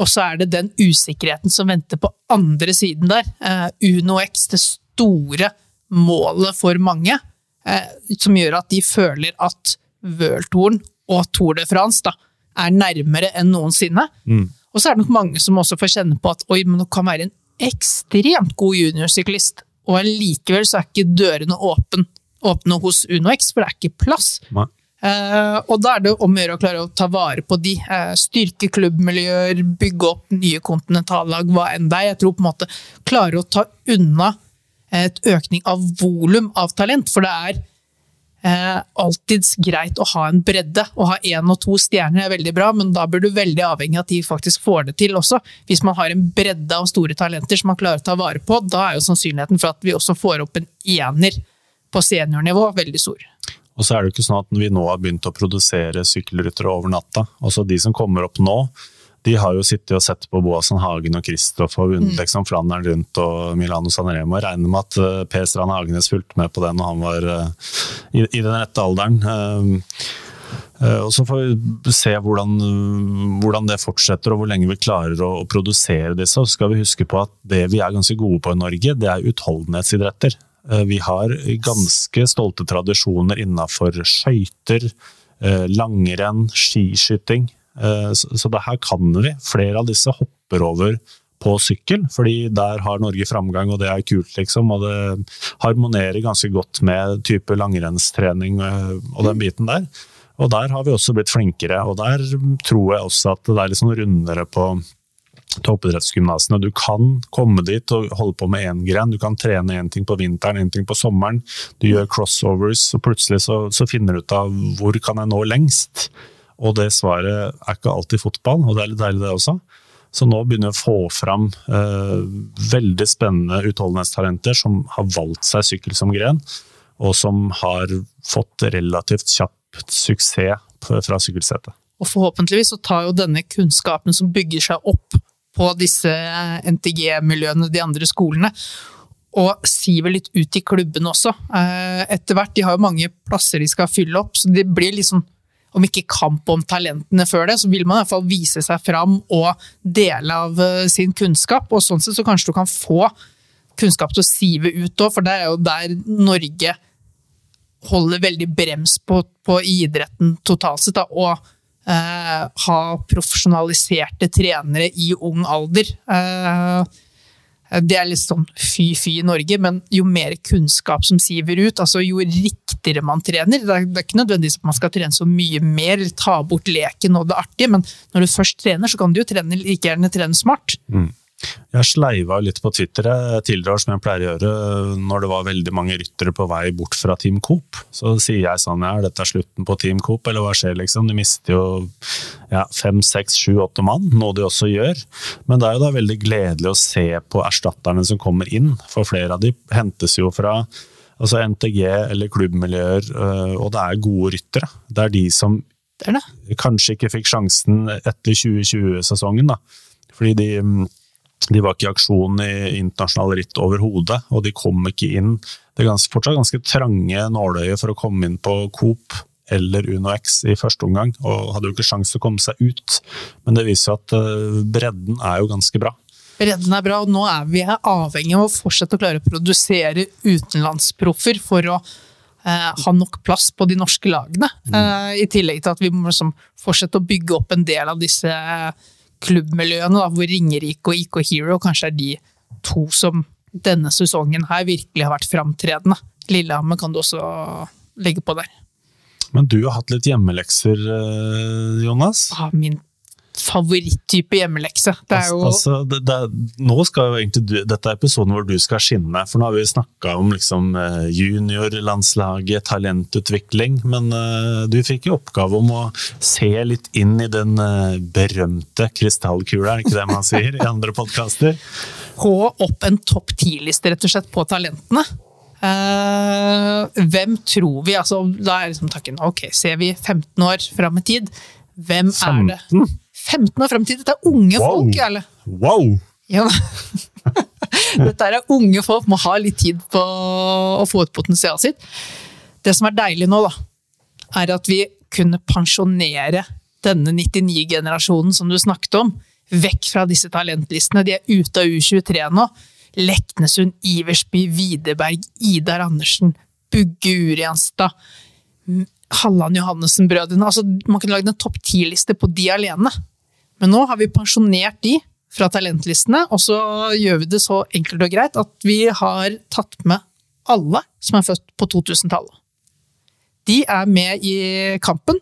[SPEAKER 2] Og så er det den usikkerheten som venter på andre siden der. Eh, Uno X, det store målet for mange, eh, som gjør at de føler at World og Tour de France da, er nærmere enn noensinne. Mm. Og så er det nok mange som også får kjenne på at oi, men du kan være en ekstremt god juniorsyklist, og allikevel så er ikke dørene åpne, åpne hos UnoX, for det er ikke plass. Uh, og da er det om å gjøre å klare å ta vare på de. Uh, styrke klubbmiljøer, bygge opp nye kontinentallag, hva enn det er. Jeg tror på en måte klare å ta unna et økning av volum av talent, for det er eh, alltids greit å ha en bredde. Å ha én og to stjerner er veldig bra, men da bør du veldig avhengig av at de faktisk får det til også. Hvis man har en bredde av store talenter som man klarer å ta vare på, da er jo sannsynligheten for at vi også får opp en ener på seniornivå veldig stor.
[SPEAKER 3] Og så er det jo ikke sånn at vi nå har begynt å produsere sykkelryttere over natta. Altså De som kommer opp nå, de har jo sittet og sett på Boasen Hagen og Kristoff og vunnet mm. liksom Flandern rundt og Milano Sanremo. Jeg regner med at uh, Per Strand Hagenes fulgte med på det når han var uh, i, i, den rette alderen. Uh, og Så får vi se hvordan, hvordan, det fortsetter og hvor lenge vi klarer å, å produsere disse. Og så skal vi huske på at det vi er ganske gode på i Norge, det er utholdenhetsidretter. Vi har ganske stolte tradisjoner innenfor skøyter, langrenn, skiskyting. Eh, så det her kan vi. Flere av disse hopper over på sykkel, fordi der har Norge framgang, og det er kult, liksom. Og det harmonerer ganske godt med type langrennstrening eh, og den biten der. Og der har vi også blitt flinkere, og der tror jeg også at det er litt sånn rundere på toppidrettsgymnasene. Du kan komme dit og holde på med én gren. Du kan trene én ting på vinteren, én ting på sommeren. Du gjør crossovers, og plutselig så, så finner du ut av hvor kan jeg nå lengst. Og det svaret er ikke alltid fotball, og det er litt deilig det også. Så nå begynner vi å få fram eh, veldig spennende utholdenhetstalenter som har valgt seg sykkel som gren, og som har fått relativt kjapt suksess fra sykkelsetet.
[SPEAKER 2] Og forhåpentligvis så tar jo denne kunnskapen som bygger seg opp på disse NTG-miljøene, de andre skolene, og siver litt ut i klubben også. Eh, etter hvert, de har jo mange plasser de skal fylle opp, så det blir liksom om ikke kamp om talentene før det, så vil man i hvert fall vise seg fram og dele av eh, sin kunnskap. Og sånn sett så kanskje du kan få kunnskap til å sive ut òg, for det er jo der Norge holder veldig brems på, på idretten totalt sett. Da, og eh, ha profesjonaliserte trenere i ung alder. Eh, det er litt sånn fy-fy i Norge, men jo mer kunnskap som siver ut, altså jo riktigere man trener Det er, det er ikke nødvendigvis at man skal trene så mye mer, ta bort leken og det artige, men når du først trener, så kan du jo trene, like gjerne trene smart. Mm.
[SPEAKER 3] Jeg sleiva litt på Twitter tidligere som jeg pleier å gjøre, når det var veldig mange ryttere på vei bort fra Team Coop. Så sier jeg sånn ja, er dette slutten på Team Coop, eller hva skjer liksom? De mister jo ja, fem, seks, sju, åtte mann, noe de også gjør. Men det er jo da veldig gledelig å se på erstatterne som kommer inn, for flere av de hentes jo fra altså NTG eller klubbmiljøer, øh, og det er gode ryttere. Det er de som kanskje ikke fikk sjansen etter 2020-sesongen, da. Fordi de de var ikke i aksjon i internasjonale ritt overhodet, og de kom ikke inn. Det er ganske, fortsatt ganske trange nåløyer for å komme inn på Coop eller UnoX i første omgang, og hadde jo ikke sjanse til å komme seg ut. Men det viser at eh, bredden er jo ganske bra.
[SPEAKER 2] Bredden er bra, og nå er vi avhengig av å fortsette å klare å produsere utenlandsproffer for å eh, ha nok plass på de norske lagene. Eh, I tillegg til at vi må liksom fortsette å bygge opp en del av disse klubbmiljøene, da, hvor Ringerike og IK Hero kanskje er de to som denne sesongen her virkelig har vært framtredende. Lillehammer kan du også legge på der.
[SPEAKER 3] Men du har hatt litt hjemmelekser, eh, Jonas?
[SPEAKER 2] Ah, min favoritttype hjemmelekse. Det er jo
[SPEAKER 3] Altså, det, det, er- nå skal jo egentlig du, Dette er episoden hvor du skal skinne, for nå har vi snakka om liksom eh, juniorlandslaget, talentutvikling, men uh, du fikk jo oppgave om å se litt inn i den uh, berømte krystallkula, er det ikke det man sier i andre podkaster?
[SPEAKER 2] få opp en topp ti-liste rett og slett på talentene. Uh, hvem tror vi altså, Da er liksom takken ok, ser vi 15 år fram i tid, hvem er det?
[SPEAKER 3] 15?
[SPEAKER 2] 15 år fram i tid, dette er unge
[SPEAKER 3] Wow.
[SPEAKER 2] folk, Jarle.
[SPEAKER 3] Wow!
[SPEAKER 2] Ja. Dette er unge folk, må ha litt tid på å få ut potensialet sitt. Det som er deilig nå, da, er at vi kunne pensjonere denne 99-generasjonen som du snakket om, vekk fra disse talentlistene. De er ute av U23 nå. Leknesund, Iversby, Widerberg, Idar Andersen, Bugge Urianstad, Halland Johannessen-brødrene. Altså, man kunne lagd en topp ti-liste på de alene. Men nå har vi pensjonert de fra talentlistene, og så gjør vi det så enkelt og greit at vi har tatt med alle som er født på 2000-tallet. De er med i kampen.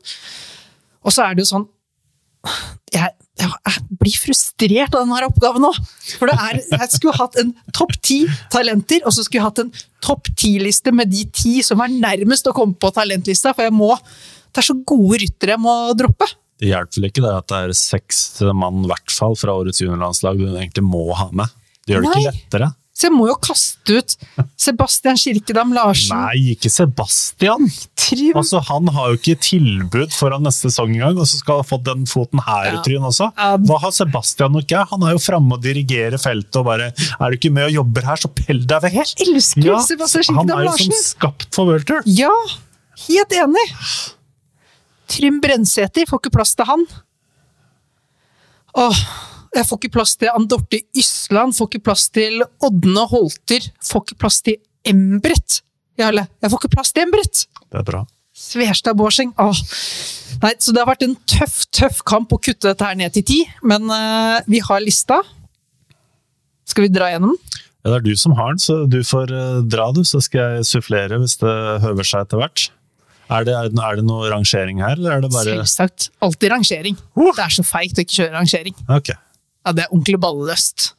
[SPEAKER 2] Og så er det jo sånn jeg, jeg, jeg blir frustrert av denne oppgaven nå. For er, jeg skulle hatt en topp ti talenter, og så skulle jeg hatt en topp ti-liste med de ti som er nærmest å komme på talentlista, for jeg må Det er så gode ryttere jeg må droppe.
[SPEAKER 3] Det hjelper vel ikke det at det er seks mann i hvert fall fra årets juniorlandslag du egentlig må ha med? Det gjør det ikke lettere.
[SPEAKER 2] Så jeg må jo kaste ut Sebastian Kirkedam Larsen.
[SPEAKER 3] Nei, ikke Sebastian!
[SPEAKER 2] Trym.
[SPEAKER 3] Altså, Han har jo ikke tilbud foran neste sesong engang, og så skal han fått den foten her i
[SPEAKER 2] Ja.
[SPEAKER 3] trynet også. Hva har Sebastian nok jeg? Han er jo framme og dirigerer feltet og bare Er du ikke med og jobber her, så pell deg vekk!
[SPEAKER 2] Jeg elsker Sebastian
[SPEAKER 3] han er jo som skapt for World Tour.
[SPEAKER 2] Ja, helt enig. Trym Brensæter, får ikke plass til han. Åh, jeg får ikke plass til Andorte Ysland, får ikke plass til Ådne Holter, får ikke plass til Embret. Jarle, jeg får ikke plass til Embret!
[SPEAKER 3] Det er bra.
[SPEAKER 2] Sverstad Borsing. Åh. Nei, så det har vært en tøff, tøff kamp å kutte dette her ned til ti, men uh, vi har lista. Skal vi dra gjennom den?
[SPEAKER 3] Ja, det er du som har den, så du får eh, dra, du. Så skal jeg sufflere hvis det høver seg etter hvert. Er det, er det noe rangering her, eller er det bare
[SPEAKER 2] Selvsagt. Alltid rangering. Det er så feigt å ikke kjøre rangering.
[SPEAKER 3] Okay.
[SPEAKER 2] Ja, det er ordentlig balleløst.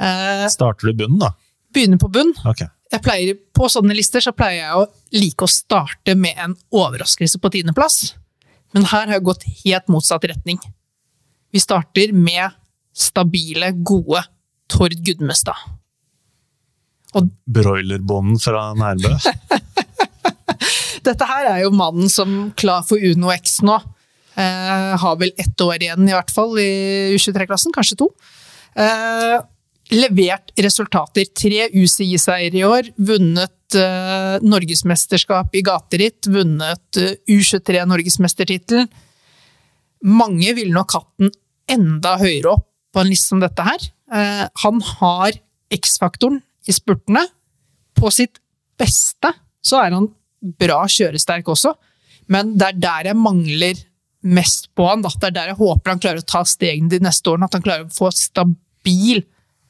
[SPEAKER 2] Eh,
[SPEAKER 3] Starter du bunnen, da?
[SPEAKER 2] begynner på bunn. Okay. Pleier, på sånne lister så pleier jeg å like å starte med en overraskelse på tiendeplass. Men her har jeg gått helt motsatt retning. Vi starter med stabile, gode Tord Gudmestad.
[SPEAKER 3] Broilerbonden fra Nærbø?
[SPEAKER 2] Dette her er jo mannen som klar for Uno X nå. Eh, har vel ett år igjen, i hvert fall, i U23-klassen. Kanskje to. Eh, levert resultater. Tre UCI-seier i år. Vunnet eh, norgesmesterskap i gateritt. Vunnet eh, U23-norgesmestertittelen. Mange ville nok hatt den enda høyere opp på en liste som dette her. Eh, han har X-faktoren i spurtene. På sitt beste så er han bra kjøresterk også, men det er der jeg mangler mest på han. Da. Det er der jeg håper han klarer å ta stegene de neste årene. At han klarer å få stabil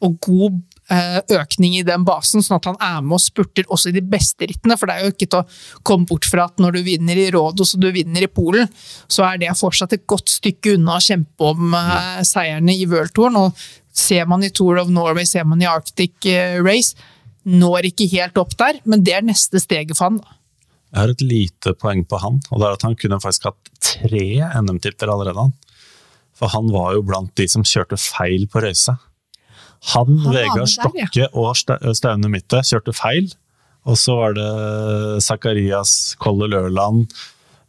[SPEAKER 2] og god eh, økning i den basen, sånn at han er med og spurter også i de beste rittene. For det er jo ikke til å komme bort fra at når du vinner i Rådos og du vinner i Polen, så er det fortsatt et godt stykke unna å kjempe om eh, seierne i worldtouren. Og ser man i Tour of Norway, ser man i Arctic eh, Race, når ikke helt opp der, men det er neste steget for han. da.
[SPEAKER 3] Jeg har et lite poeng på han, og det er at han kunne faktisk hatt tre NM-titler allerede. han. For han var jo blant de som kjørte feil på Røyse. Han,
[SPEAKER 2] han
[SPEAKER 3] Vegard
[SPEAKER 2] Stokke ja.
[SPEAKER 3] Og Sta- Staune Mitte kjørte feil. Og så var det Zakarias Kolle Lørland,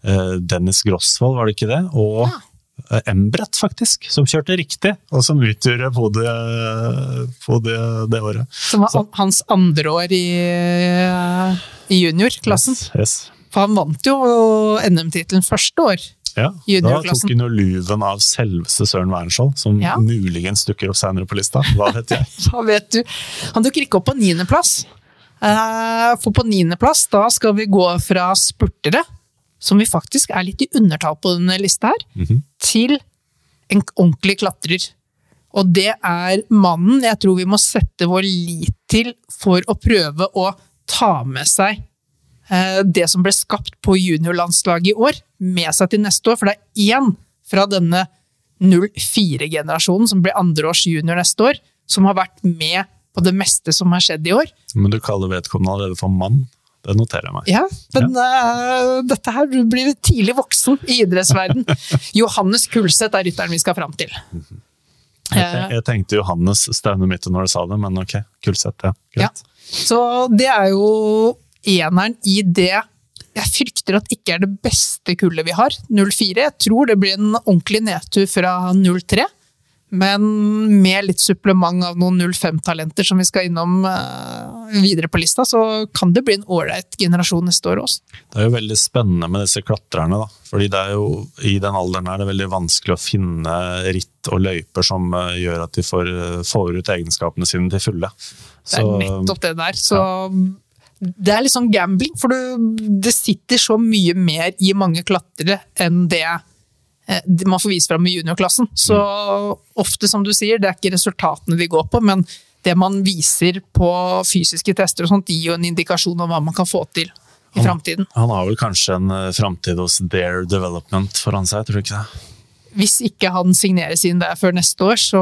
[SPEAKER 3] eh, Dennis Grosvold, var det ikke det? Og eh, Embret, faktisk, som kjørte riktig, og som utgjorde podiet på det året.
[SPEAKER 2] Som var Så. hans andre år i, i juniorklassen.
[SPEAKER 3] Yes, yes.
[SPEAKER 2] For han vant jo NM-tittelen første år
[SPEAKER 3] Ja, da tok hun jo luven av selveste Søren Wernskjold, som
[SPEAKER 2] Ja.
[SPEAKER 3] muligens dukker opp senere på lista. Hva vet jeg.
[SPEAKER 2] Hva vet du? Han dukker ikke opp på niendeplass. Eh, For på niendeplass, da skal vi gå fra spurtere, som vi faktisk er litt i undertall på denne lista her,
[SPEAKER 3] Mhm.
[SPEAKER 2] Til en ordentlig klatrer. Og det er mannen jeg tror vi må sette vår lit til for å prøve å ta med seg eh, det som ble skapt på juniorlandslaget i år, med seg til neste år. For det er én fra denne 04-generasjonen, som blir andreårs junior neste år, som har vært med på det meste som har skjedd i år.
[SPEAKER 3] Men du kaller vedkommende allerede for mann. Det noterer jeg meg.
[SPEAKER 2] Ja, men eh, dette her blir tidlig voksen i idrettsverden. Johannes Kulseth er rytteren vi skal fram til.
[SPEAKER 3] Jeg, jeg tenkte Johannes Staune Mitte når du sa det, men ok. Kulseth, ja.
[SPEAKER 2] Ja. Så det er jo eneren i det jeg frykter at ikke er det beste kullet vi har, 04. Jeg tror det blir en ordentlig nedtur fra 03. Men med litt supplement av noen 05-talenter som vi skal innom eh, videre på lista, så kan det bli en ålreit generasjon neste år også.
[SPEAKER 3] Det er jo veldig spennende med disse klatrerne, da. Fordi det er jo, i den alderen her det er veldig vanskelig å finne ritt og løyper som eh, gjør at de får, eh, får ut egenskapene sine til fulle.
[SPEAKER 2] Det er nettopp det der. Så det er litt sånn gambling, for du, det sitter så mye mer i mange klatrere enn det man får vist fram i juniorklassen. Så ofte, som du sier, det er ikke resultatene de går på, men det man viser på fysiske tester og sånt, gir jo en indikasjon om hva man kan få til i framtiden.
[SPEAKER 3] Han har vel kanskje en uh, framtid hos Dare Development foran seg, tror du ikke det?
[SPEAKER 2] Hvis ikke han signeres inn der før neste år, så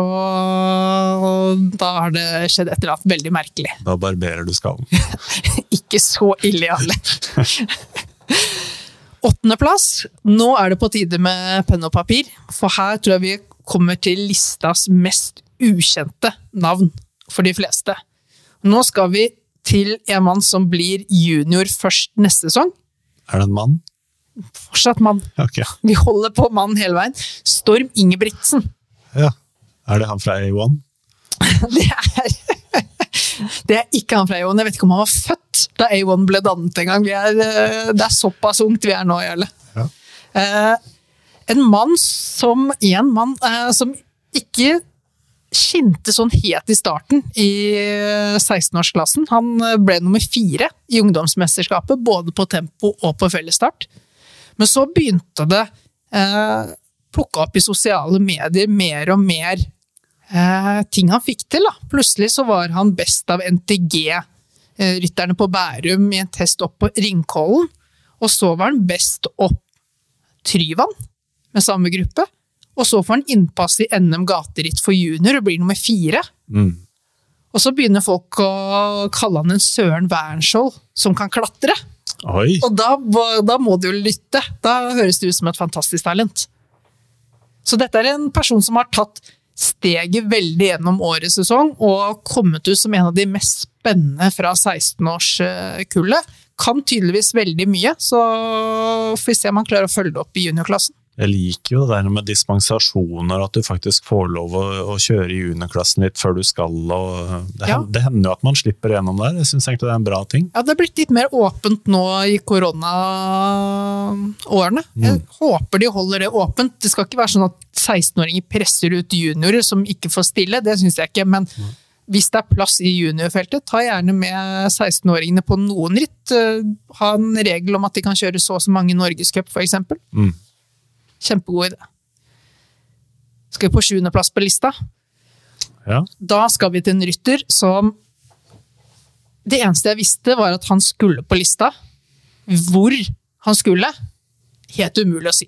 [SPEAKER 2] da har det skjedd et eller annet veldig merkelig.
[SPEAKER 3] Da barberer du skallen.
[SPEAKER 2] ikke så ille, alle. Åttendeplass. Nå er det på tide med penn og papir, for her tror jeg vi kommer til listas mest ukjente navn for de fleste. Nå skal vi til en mann som blir junior først neste sesong.
[SPEAKER 3] Er det en mann?
[SPEAKER 2] Fortsatt mann.
[SPEAKER 3] Okay.
[SPEAKER 2] Vi holder på mann hele veien. Storm Ingebrigtsen.
[SPEAKER 3] Ja. Er det han fra A1?
[SPEAKER 2] Det er, det er ikke han fra A1. Jeg vet ikke om han var født da A1 ble dannet en gang. Vi er, eh, det er såpass ungt vi er nå, Jarle.
[SPEAKER 3] Ja.
[SPEAKER 2] Eh, en mann som En mann eh, som ikke skinte sånn helt i starten i 16-årsklassen. Han eh, ble nummer fire i ungdomsmesterskapet, både på tempo og på fellesstart. Men så begynte det eh, plukke opp i sosiale medier mer og mer eh, ting han fikk til. Da. Plutselig så var han best av NTG-rytterne på Bærum i en test opp på Ringkollen. Og så var han best opp Tryvann med samme gruppe. Og så får han innpass i NM gateritt for junior og blir nummer fire.
[SPEAKER 3] Mm.
[SPEAKER 2] Og så begynner folk å kalle han en Søren Wernskjold som kan klatre.
[SPEAKER 3] Oi!
[SPEAKER 2] Og da, da må du jo lytte. Da høres det ut som et fantastisk talent. Så dette er en person som har tatt steget veldig gjennom årets sesong og kommet ut som en av de mest spennende fra 16-årskullet. Kan tydeligvis veldig mye, så får vi se om han klarer å følge det opp i juniorklassen.
[SPEAKER 3] Jeg liker jo det der med dispensasjoner, at du faktisk får lov å, å kjøre i juniorklassen litt før du skal. Og det,
[SPEAKER 2] Ja.
[SPEAKER 3] det hender jo at man slipper gjennom der. Jeg syns egentlig det er en bra ting.
[SPEAKER 2] Ja, det er blitt litt mer åpent nå i koronaårene. Jeg håper de holder det åpent. Det skal ikke være sånn at 16-åringer presser ut juniorer som ikke får stille, det syns jeg ikke. Men hvis det er plass i juniorfeltet, ta gjerne med 16-åringene på noen ritt. Eh, Ha en regel om at de kan kjøre så og så mange Norgescup, f.eks.
[SPEAKER 3] Mm.
[SPEAKER 2] Kjempegod idé. Skal vi på sjuendeplass på lista?
[SPEAKER 3] Ja.
[SPEAKER 2] Da skal vi til en rytter som Det eneste jeg visste, var at han skulle på lista. Hvor han skulle, helt umulig å si.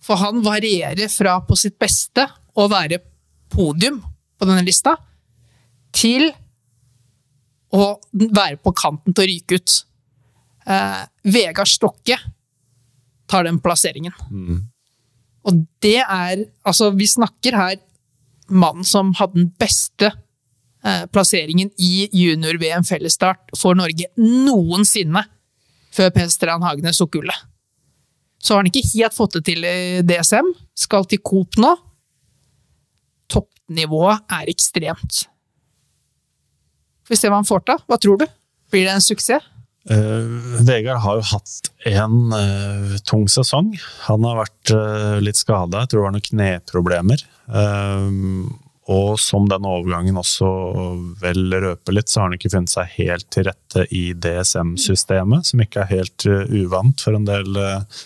[SPEAKER 2] For han varierer fra på sitt beste å være podium på denne lista, til å være på kanten til å ryke ut. Eh, Vegard Stokke tar den plasseringen. Og det er Altså, vi snakker her mannen som hadde den beste eh, plasseringen i junior-VM fellesstart for Norge noensinne før Per Strand Hagenes tok gullet. Så har han ikke helt fått det til i DSM. Skal til Coop nå. Toppnivået er ekstremt. Får vi se hva han får til. Hva tror du? Blir det en suksess?
[SPEAKER 3] Eh, Vegard har jo hatt en uh, tung sesong. Han har vært uh, litt skada, jeg tror det var noen kneproblemer. Og som den overgangen også vel røper litt, så har han ikke funnet seg helt til rette i DSM-systemet, som ikke er helt uvant for en del uh,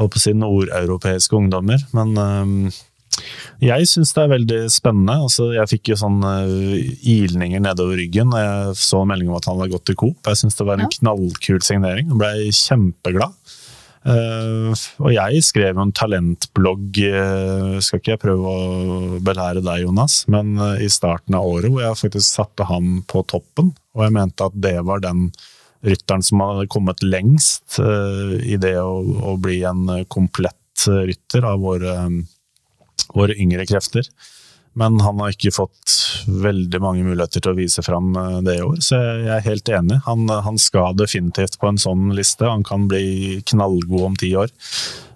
[SPEAKER 3] holdt på å si nordeuropeiske ungdommer. Men jeg syns det er veldig spennende. Altså, jeg fikk jo sånn uh, ilninger nedover ryggen da jeg så melding om at han hadde gått til Coop. Jeg syns det var en
[SPEAKER 2] Ja.
[SPEAKER 3] knallkul signering. Jeg ble kjempeglad. Uh, og jeg skrev jo en talentblogg, uh, skal ikke jeg prøve å belære deg, Jonas, men uh, i starten av året hvor jeg faktisk satte ham på toppen. Og jeg mente at det var den rytteren som hadde kommet lengst eh, i det å, å bli en eh, komplett eh, rytter av våre, våre yngre krefter. Men han har ikke fått veldig mange muligheter til å vise fram eh, det i år, så jeg er helt enig. Han, han skal definitivt på en sånn liste. Han kan bli knallgod om ti år.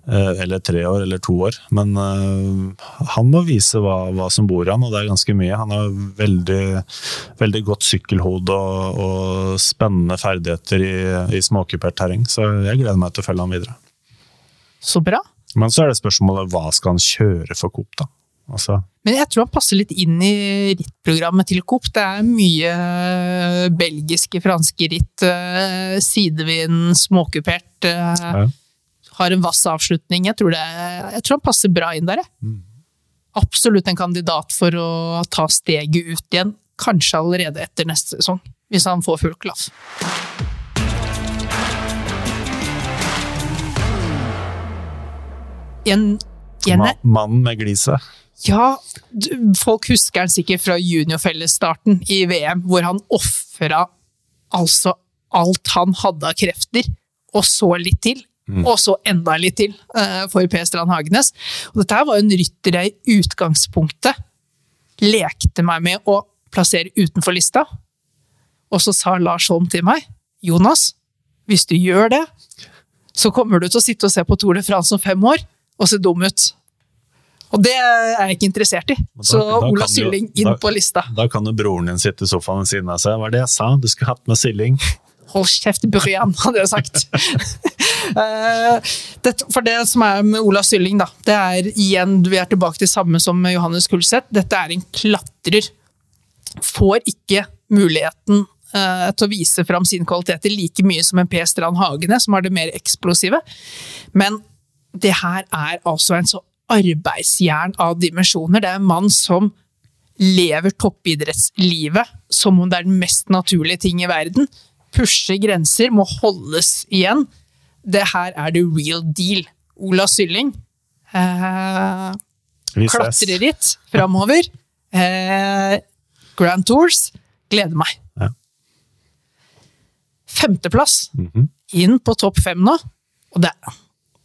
[SPEAKER 3] eh, Eller tre år, eller to år. Men uh, han må vise hva, hva som bor i han, og det er ganske mye. Han har veldig, veldig godt sykkelhode og, og spennende ferdigheter i, i småkupert terreng, så jeg gleder meg til å følge han videre.
[SPEAKER 2] Så bra.
[SPEAKER 3] Men så er det spørsmålet hva skal han kjøre for Coop, da? Altså,
[SPEAKER 2] Men jeg tror han passer litt inn i rittprogrammet til Coop. Det er mye eh, belgiske, franske ritt, eh, sidevind, småkupert. eh,
[SPEAKER 3] Ja.
[SPEAKER 2] Har en vass avslutning. Jeg tror, det, jeg tror han passer bra inn der, jeg.
[SPEAKER 3] Mm.
[SPEAKER 2] Absolutt en kandidat for å ta steget ut igjen. Kanskje allerede etter neste sesong, hvis han får full klaff. En, en,
[SPEAKER 3] ma mannen med gliset.
[SPEAKER 2] ja, folk husker han sikkert fra juniorfellesstarten i VM, hvor han ofra altså alt han hadde av krefter, og så litt til. Og så enda litt til uh, for Per Strand Hagenes. Og dette her var en rytter jeg i utgangspunktet lekte meg med å plassere utenfor lista. Og så sa Lars Holm til meg, Jonas, hvis du gjør det, så kommer du til å sitte og se på Tour de France om fem år og se dum ut. Og det er jeg ikke interessert i.
[SPEAKER 3] Da-
[SPEAKER 2] Så
[SPEAKER 3] da
[SPEAKER 2] Ola Sylling inn
[SPEAKER 3] da-
[SPEAKER 2] på lista.
[SPEAKER 3] Da kan jo broren din sitte i sofaen ved siden av seg. Hva er det jeg sa? Du skulle hatt med Sylling.
[SPEAKER 2] Hold kjeft, Brian, hadde jeg sagt. Eh, for det som er med Ola Sylling, da, det er igjen, vi er tilbake til samme som med Johannes Kulseth. Dette er en klatrer. Får ikke muligheten eh, til å vise fram sine kvaliteter like mye som en P. Strand Hagene, som har det mer eksplosive. Men det her er altså en så arbeidsjern av dimensjoner. Det er en mann som lever toppidrettslivet som om det er den mest naturlige ting i verden. Pushe grenser, må holdes igjen. Det her er the real deal. Ola Sylling. Eh. Klatreritt framover. Eh, Grand Tours. Gleder meg.
[SPEAKER 3] Ja.
[SPEAKER 2] Femteplass.
[SPEAKER 3] Mhm.
[SPEAKER 2] Inn på topp fem nå. Og det,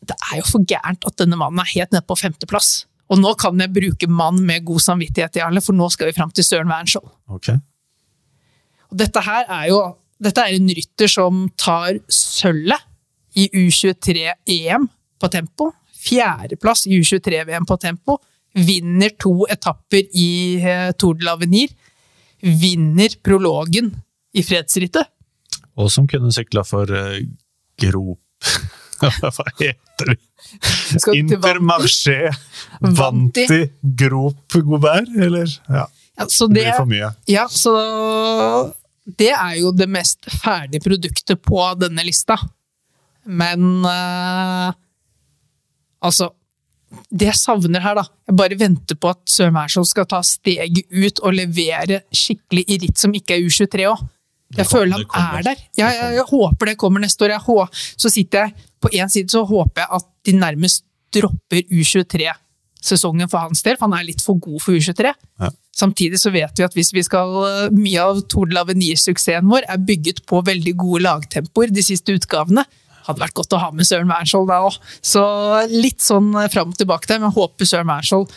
[SPEAKER 2] det er jo for gærent at denne mannen er helt nede på femteplass. Og nå kan jeg bruke mann med god samvittighet, Jarle, for nå skal vi fram til Søren Wernskjold.
[SPEAKER 3] Okay.
[SPEAKER 2] Og dette her er jo dette er en rytter som tar sølvet i U23-EM på tempo. Fjerdeplass i U23-VM på tempo. Vinner to etapper i eh, Tour de l'Avenir. Vinner prologen i fredsrittet.
[SPEAKER 3] Og som kunne sykla for uh, Grop Hva heter
[SPEAKER 2] de?
[SPEAKER 3] Intermarché
[SPEAKER 2] Vanti.
[SPEAKER 3] Vanti Grop Gobert, eller? Ja,
[SPEAKER 2] Ja, så
[SPEAKER 3] det
[SPEAKER 2] det,
[SPEAKER 3] blir for mye.
[SPEAKER 2] ja, så det er jo det mest ferdige produktet på denne lista. Men uh, altså Det jeg savner her, da Jeg bare venter på at Søren Wærsvold skal ta steget ut og levere skikkelig i ritt som ikke er U23 òg. Jeg føler han er der. Jeg, jeg, jeg håper det kommer neste år. Jeg hå så sitter jeg På én side så håper jeg at de nærmest dropper U23-sesongen for hans del, for han er litt for god for U23.
[SPEAKER 3] Ja.
[SPEAKER 2] Samtidig så vet vi at hvis vi skal Mye av Tour de l'Avenir-suksessen vår er bygget på veldig gode lagtempoer de siste utgavene. Hadde vært godt å ha med Søren Wernskjold da òg. Så litt sånn fram og tilbake der, men håper Søren Wernskjold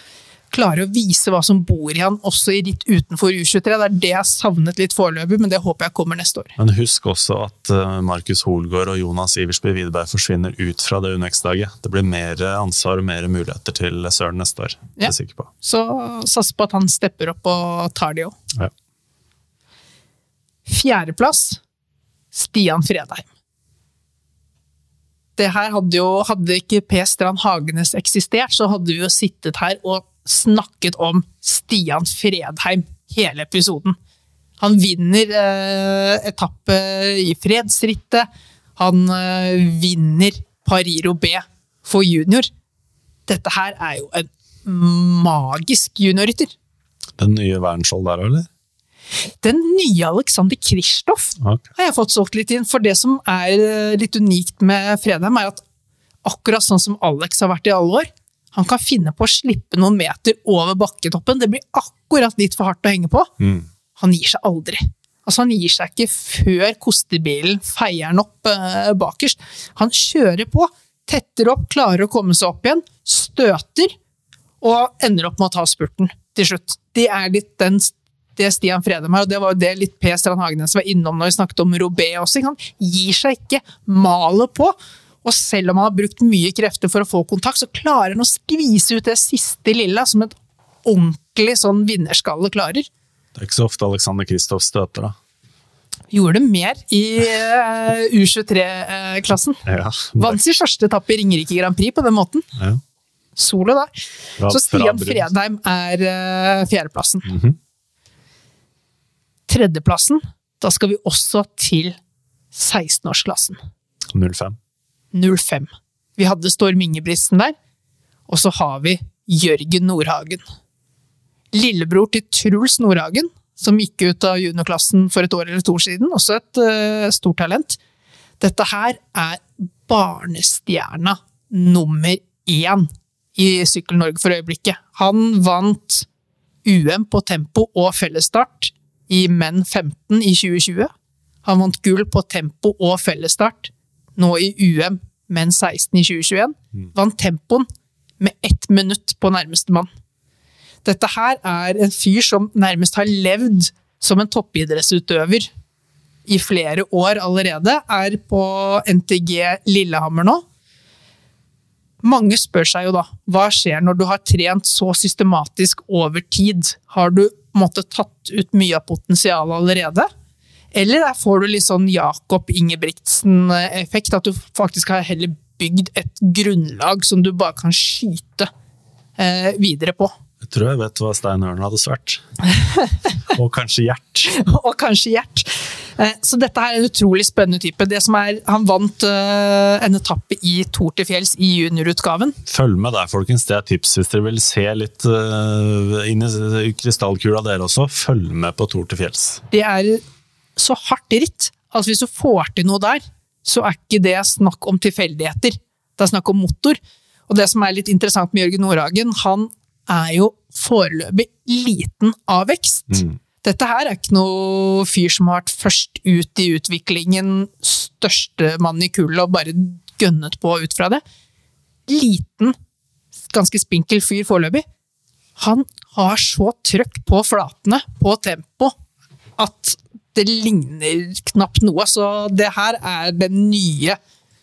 [SPEAKER 2] klarer å vise hva som bor i han, også i ritt utenfor U23. Det er det jeg har savnet litt foreløpig, men det håper jeg kommer neste år.
[SPEAKER 3] Men husk også at eh, Markus Holgaard og Jonas Iversby Widerberg forsvinner ut fra det UNX-laget. Det blir mer ansvar og mer muligheter til Søren neste år. Er
[SPEAKER 2] Ja.
[SPEAKER 3] jeg sikker på.
[SPEAKER 2] Så satser på at han stepper opp og tar de òg.
[SPEAKER 3] Ja.
[SPEAKER 2] Fjerdeplass. Stian Fredheim. Det her hadde jo Hadde ikke P. Strand Hagenes eksistert, så hadde vi jo sittet her og snakket om Stian Fredheim hele episoden. Han vinner eh, etappe i fredsrittet. Han eh, vinner Pariro B for junior. Dette her er jo en magisk juniorrytter.
[SPEAKER 3] Den nye Wernskjold der, eller?
[SPEAKER 2] Den nye Alexander Kristoff
[SPEAKER 3] okay.
[SPEAKER 2] har jeg fått solgt litt inn. For det som er eh, litt unikt med Fredheim, er at akkurat sånn som Alex har vært i alle år, han kan finne på å slippe noen meter over bakketoppen. Det blir akkurat litt for hardt å henge på.
[SPEAKER 3] Mm.
[SPEAKER 2] Han gir seg aldri. Altså, han gir seg ikke før kostebilen feier han opp eh, bakerst. Han kjører på, tetter opp, klarer å komme seg opp igjen, støter, og ender opp med å ta spurten til slutt. Det er litt den, det Stian Fredheim har, og det var jo det litt P. Strand Hagenes var innom når vi snakket om Robé også. Han gir seg ikke, maler på. Og selv om han har brukt mye krefter for å få kontakt, så klarer han å skvise ut det siste lille, som et ordentlig sånn vinnerskalle klarer.
[SPEAKER 3] Det er ikke så ofte Alexander Kristoff støter, da.
[SPEAKER 2] Gjorde det mer i uh, U23-klassen.
[SPEAKER 3] Ja,
[SPEAKER 2] Vant sin første etappe i Ringerike Grand Prix på den måten.
[SPEAKER 3] ja.
[SPEAKER 2] Solo der. Så Stian. Fredheim er uh, fjerdeplassen.
[SPEAKER 3] Mhm.
[SPEAKER 2] Tredjeplassen, da skal vi også til 16-årsklassen.
[SPEAKER 3] 05.
[SPEAKER 2] 05. Vi hadde Storm Ingebrigtsen der, og så har vi Jørgen Nordhagen. Lillebror til Truls Nordhagen, som gikk ut av juniorklassen for et år eller to siden. Også et uh, stort talent. Dette her er barnestjerna nummer én i Sykkel-Norge for øyeblikket. Han vant UM på tempo og fellesstart i menn 15 i 2020. Han vant gull på tempo og fellesstart nå i UM med en 16 i 2021. Vant tempoen med ett minutt på nærmeste mann. Dette her er en fyr som nærmest har levd som en toppidrettsutøver i flere år allerede. Er på NTG Lillehammer nå. Mange spør seg jo da, hva skjer når du har trent så systematisk over tid? Har du måttet tatt ut mye av potensialet allerede? Eller der får du litt sånn Jakob Ingebrigtsen-effekt, at du faktisk har heller bygd et grunnlag som du bare kan skyte eh, videre på?
[SPEAKER 3] Jeg tror jeg vet hva Stein Ørn hadde svart. Og kanskje Gjert.
[SPEAKER 2] og kanskje Gjert. Eh, Så dette er en utrolig spennende type. Det som er, han vant eh, en etappe i Tour til fjells i juniorutgaven.
[SPEAKER 3] Følg med der, folkens. Det er tips hvis dere vil se litt eh, inn i krystallkula dere også. Følg med på Tour til fjells.
[SPEAKER 2] Det er så hardt ritt Altså hvis du får til noe der, så er ikke det snakk om tilfeldigheter. Det er snakk om motor. Og det som er litt interessant med Jørgen Nordhagen, han er jo foreløpig liten av vekst.
[SPEAKER 3] Mm.
[SPEAKER 2] Dette her er ikke noe fyr som har vært først ut i utviklingen, største mann i kullet og bare gønnet på ut fra det. Liten, ganske spinkel fyr foreløpig. Han har så trøkk på flatene, på tempo, at det ligner knapt noe. Så det her er den nye,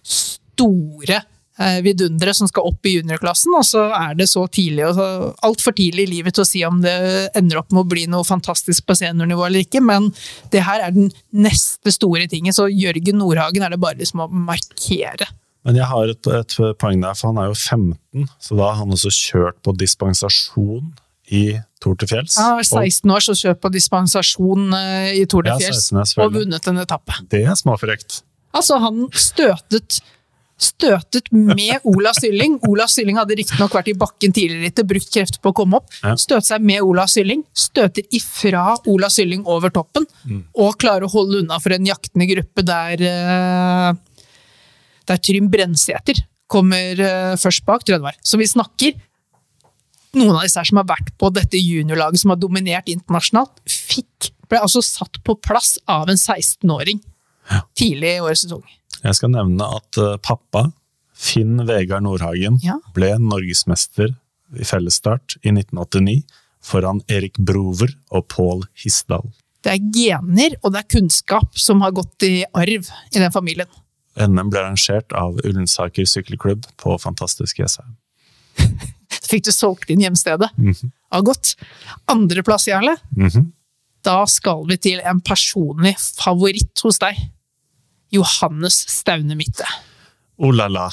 [SPEAKER 2] store eh, vidunderet som skal opp i juniorklassen, og så er det så tidlig, og altfor tidlig i livet til å si om det ender opp med å bli noe fantastisk på seniornivå eller ikke, men det her er den neste store tingen, så Jørgen Nordhagen er det bare liksom å markere.
[SPEAKER 3] Men jeg har et, et poeng der, for han er jo 15, så da har han også kjørt på dispensasjon i Tour de fjells.
[SPEAKER 2] Han var 16 år, så kjørt på dispensasjon eh, i Tour de Fjells,
[SPEAKER 3] 16 er
[SPEAKER 2] og vunnet en etappe.
[SPEAKER 3] Det er småfrekt.
[SPEAKER 2] Altså, han støtet Støtet med Ola Sylling. Ola Sylling hadde riktignok vært i bakken tidligere, ikke brukt krefter på å komme opp.
[SPEAKER 3] Ja.
[SPEAKER 2] Støter seg med Ola Sylling, støter ifra Ola Sylling over toppen, og klarer å holde unna for en jaktende gruppe der eh, der Trym Brensæter kommer eh, først bak, tror jeg det var. Så vi snakker noen av disse her som har vært på dette juniorlaget som har dominert internasjonalt, fikk, ble altså satt på plass av en 16-åring tidlig i årets sesong.
[SPEAKER 3] Jeg skal nevne at eh, pappa, Finn Vegard Nordhagen,
[SPEAKER 2] Ja.
[SPEAKER 3] ble norgesmester i fellesstart i 1989 foran Erik Brover og Pål Hisdal.
[SPEAKER 2] Det er gener og det er kunnskap som har gått i arv i den familien.
[SPEAKER 3] NM ble arrangert av Ullensaker sykkelklubb på fantastiske Jessheim.
[SPEAKER 2] Fikk du solgt inn hjemstedet.
[SPEAKER 3] Mhm.
[SPEAKER 2] Ja, godt. Andreplass, Jarle.
[SPEAKER 3] Mhm.
[SPEAKER 2] Da skal vi til en personlig favoritt hos deg. Johannes Staune Mitte.
[SPEAKER 3] Oh la la.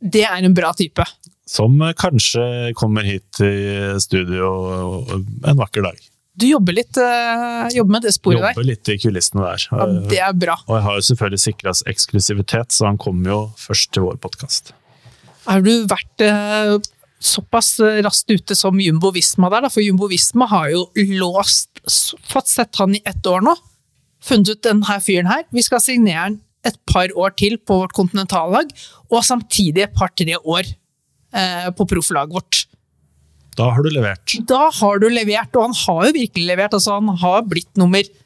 [SPEAKER 2] Det er en bra type.
[SPEAKER 3] Som eh, kanskje kommer hit i studio en vakker dag.
[SPEAKER 2] Du jobber litt uh, jobber med det sporet der.
[SPEAKER 3] Jobber litt i kulissene der.
[SPEAKER 2] Ja, det er bra.
[SPEAKER 3] Og jeg har jo selvfølgelig sikra eksklusivitet, så han kommer jo først til vår podkast.
[SPEAKER 2] Har du vært uh, såpass raskt ute som Jumbo Visma der? For Jumbo Visma har jo låst Fått sett han i ett år nå. Funnet ut denne fyren her. Vi skal signere han et par år til på vårt kontinentallag, og samtidig et par-tre år eh, på profflaget vårt.
[SPEAKER 3] Da har du levert.
[SPEAKER 2] Da har du levert, og han har jo virkelig levert. Altså, han har blitt nummer eh,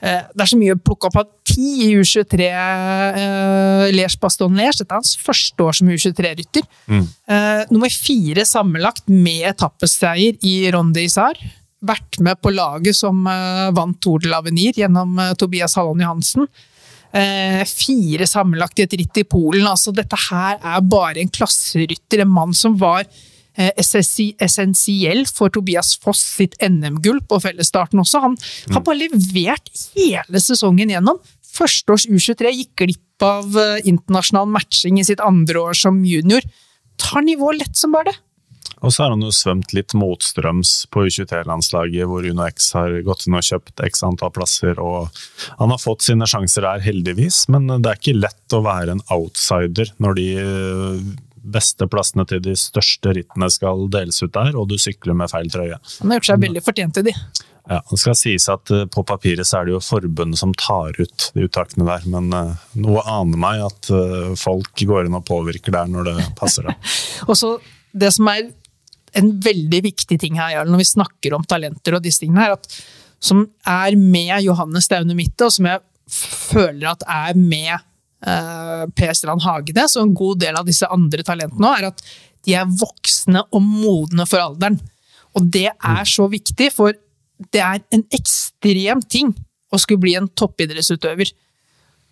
[SPEAKER 2] Det er så mye å plukke opp av ti i U23 eh, Lers Baston Lers. Dette er hans første år som U23-rytter.
[SPEAKER 3] Mm.
[SPEAKER 2] Eh, nummer fire sammenlagt med etappeseier i Ronde Isar. Vært med på laget som eh, vant Tour de l'Avenir gjennom eh, Tobias Halland Johansen. Eh, fire sammenlagt i et ritt i Polen. Altså, dette her er bare en klasserytter. En mann som var eh, essensiell for Tobias Foss sitt NM-gull på fellesstarten også. Han har bare levert hele sesongen gjennom. Førsteårs U23 gikk glipp av eh, internasjonal matching i sitt andre år som junior. Tar nivået lett som bare det.
[SPEAKER 3] Og så har han jo svømt litt motstrøms på U23-landslaget, hvor Uno X har gått inn og kjøpt x antall plasser. og Han har fått sine sjanser der, heldigvis, men det er ikke lett å være en outsider når de eh, beste plassene til de største rittene skal deles ut der, og du sykler med feil trøye.
[SPEAKER 2] Han har gjort seg veldig fortjent til de.
[SPEAKER 3] Ja, Det skal sies at eh, på papiret så er det jo forbundet som tar ut de uttakene der, men eh, noe aner meg at eh, folk går inn og påvirker der når det passer dem.
[SPEAKER 2] Og så det som er en veldig viktig ting her, når vi snakker om talenter og disse tingene her, at, som er med Johannes Staune Mitte, og som jeg føler at er med eh, Per Strand Hagenes og en god del av disse andre talentene òg, er at de er voksne og modne for alderen. Og det er så viktig, for det er en ekstrem ting å skulle bli en toppidrettsutøver.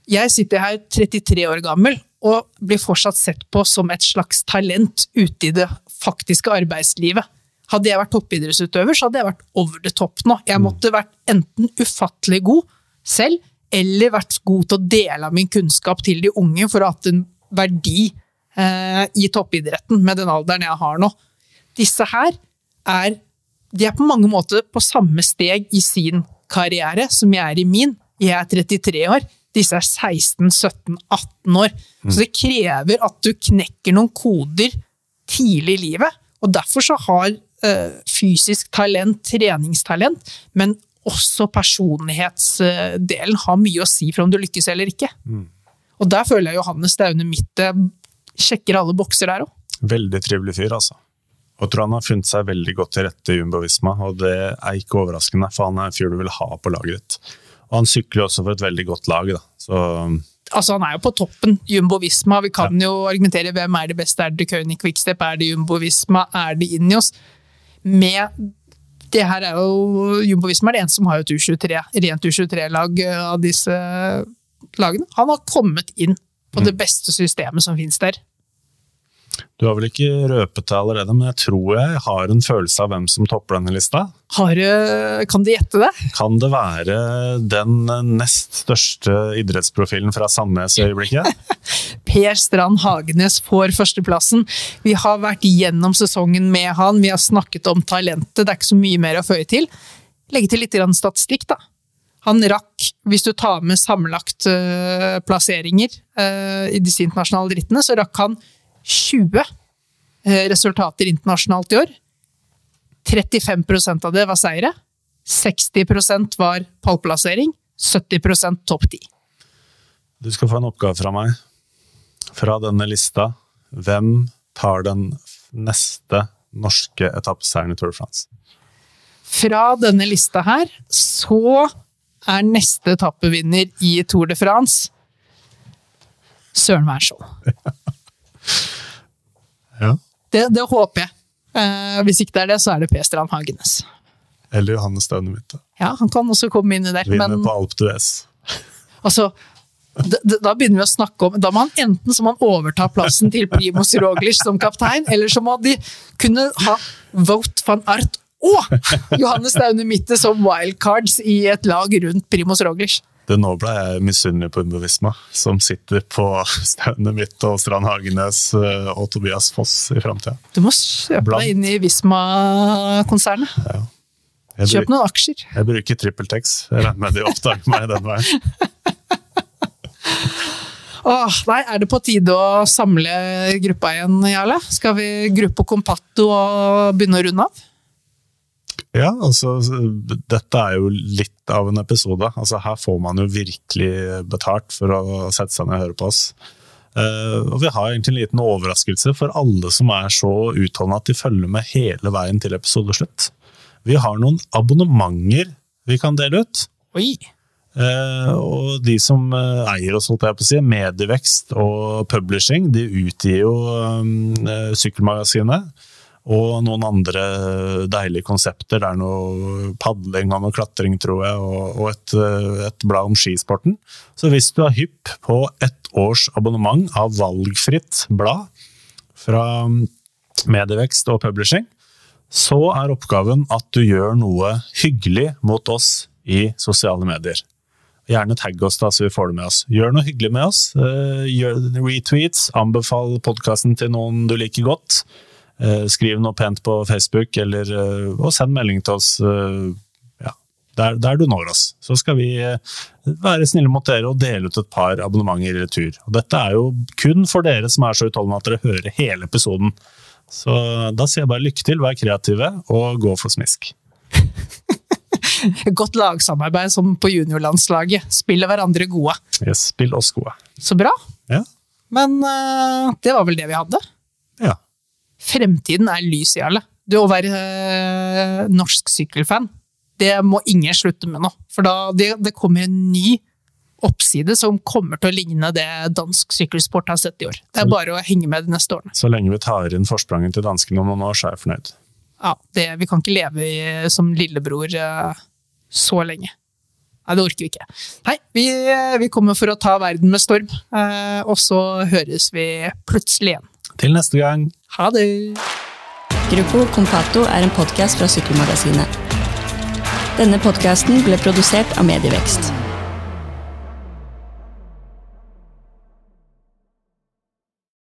[SPEAKER 2] Jeg sitter her 33 år gammel og blir fortsatt sett på som et slags talent ute i det faktiske arbeidslivet. Hadde jeg vært toppidrettsutøver, så hadde jeg vært over the top nå. Jeg måtte vært enten ufattelig god selv, eller vært god til å dele av min kunnskap til de unge for å ha hatt en verdi eh, i toppidretten med den alderen jeg har nå. Disse her er er på mange måter på samme steg i sin karriere som jeg er i min. Jeg er 33 år, disse er 16, 17, 18 år. Så det krever at du knekker noen koder tidlig i livet. Og derfor så har eh, fysisk talent, treningstalent, men også personlighetsdelen har mye å si for om du lykkes eller ikke. Og der føler jeg Johannes Staune Mitte sjekker alle bokser der òg.
[SPEAKER 3] Veldig trivelig fyr, altså. Og tror han har funnet seg veldig godt til rette i Jumbo Visma, og det er ikke overraskende, for han er en fyr du vil ha på laget ditt. Og han sykler også for et veldig godt lag, da. Så
[SPEAKER 2] Altså, han er jo på toppen. Jumbo Visma. Vi kan jo argumentere hvem er det beste. Er det König Quickstep? Er det Jumbo Visma? Er det Ineos? Med det her er jo Jumbo Visma er det eneste som har et U23, rent U23-lag av disse lagene. Han har kommet inn på det beste systemet som finnes der.
[SPEAKER 3] Du har vel ikke røpet det allerede, men jeg tror jeg har en følelse av hvem som topper denne lista.
[SPEAKER 2] Har, kan du gjette det?
[SPEAKER 3] Kan det være den nest største idrettsprofilen fra Sandnes i øyeblikket?
[SPEAKER 2] Per Strand Hagenes får førsteplassen. Vi har vært gjennom sesongen med han, vi har snakket om talentet, det er ikke så mye mer å føye til. Legge til litt statistikk, da. Han rakk, hvis du tar med sammenlagt eh, plasseringer eh, i disse internasjonale drittene, så rakk han 20 eh, resultater internasjonalt i år. 35% av det var seire. 60% var pallplassering. 70% topp 10.
[SPEAKER 3] Du skal få en oppgave fra meg. Fra denne lista, hvem tar den neste norske etappeseieren i Tour de France?
[SPEAKER 2] Fra denne lista her, så er neste etappevinner i Tour de France Søren Wærskjold.
[SPEAKER 3] Ja.
[SPEAKER 2] Det, det håper jeg. Eh, hvis ikke det er det, så er det P. Strand Hagenes.
[SPEAKER 3] Eller Johannes Staunemitte.
[SPEAKER 2] Ja, han kan også komme inn i der,
[SPEAKER 3] Vinner
[SPEAKER 2] men
[SPEAKER 3] på Alp d'Huez.
[SPEAKER 2] altså d- d- da begynner vi å snakke om Da må han enten så må han overta plassen til Primoz Roglic som kaptein, eller så må de kunne ha Vote van Art og Johannes Staune Mitte som wildcards i et lag rundt Primoz Roglic.
[SPEAKER 3] Du, nå ble jeg misunnelig på Umbovisma, som sitter på staunet mitt og Strand Hagenes eh, og Tobias Foss i framtida.
[SPEAKER 2] Du må kjøpe
[SPEAKER 3] Blant-
[SPEAKER 2] deg inn i Visma-konsernet.
[SPEAKER 3] Ja.
[SPEAKER 2] Kjøp noen aksjer.
[SPEAKER 3] jeg bruker TrippelTex. Jeg regner med de oppdager meg den veien.
[SPEAKER 2] Åh, nei, er det på tide å samle gruppa igjen, Jarle? Skal vi gruppe kompatto og begynne å runde av?
[SPEAKER 3] Ja, altså, dette er jo litt av en episode. Altså, her får man jo virkelig betalt for å sette seg ned og høre på oss. Uh, og vi har egentlig en liten overraskelse for alle som er så utholdende at de følger med hele veien til episodeslutt. Vi har noen abonnementer vi kan dele ut.
[SPEAKER 2] Oi!
[SPEAKER 3] Uh, og de som eh, eier oss, holdt jeg på å si, Medievekst og Publishing, de utgir jo eh, Sykkelmagasinet. Og noen andre deilige konsepter. Det er noe padling og noe klatring, tror jeg, og, et, eh, et blad om skisporten. Så hvis du er hypp på ett års abonnement av valgfritt blad fra Medievekst og Publishing, så er oppgaven at du gjør noe hyggelig mot oss i sosiale medier. Gjerne tagg oss da, så vi får det med oss. Gjør noe hyggelig med oss. eh, Gjør retweets, anbefal podkasten til noen du liker godt. Eh, Skriv noe pent på Facebook, eller, eh, og send melding til oss eh, ja, der, der du når oss. Så skal vi være snille mot dere og dele ut et par abonnementer i retur. Og dette er jo kun for dere som er så utholdende at dere hører hele episoden. Så da sier jeg bare lykke til, vær kreative og gå for smisk.
[SPEAKER 2] Godt lagsamarbeid som på juniorlandslaget. Spiller hverandre gode.
[SPEAKER 3] Yes, spill oss gode.
[SPEAKER 2] Så bra.
[SPEAKER 3] Ja.
[SPEAKER 2] Men det var vel det vi hadde. Fremtiden er lys, i alle. Det å være eh, norsk sykkelfan, det må ingen slutte med nå. For da, det, det kommer en ny oppside som kommer til å ligne det dansk sykkelsport har sett i år. Det er bare å henge med de neste årene.
[SPEAKER 3] Så lenge vi tar inn forspranget til danskene om noen år, så er jeg fornøyd.
[SPEAKER 2] Ja, det, vi kan ikke leve i, som lillebror eh, så lenge. Nei, det orker vi ikke. Nei, vi, vi kommer for å ta verden med storm, eh, og så høres vi plutselig igjen.
[SPEAKER 3] Til neste gang!
[SPEAKER 2] Ha det!
[SPEAKER 1] Gruppo Compatto er en podkast fra Sykkelmagasinet. Denne podkasten ble produsert av Medievekst.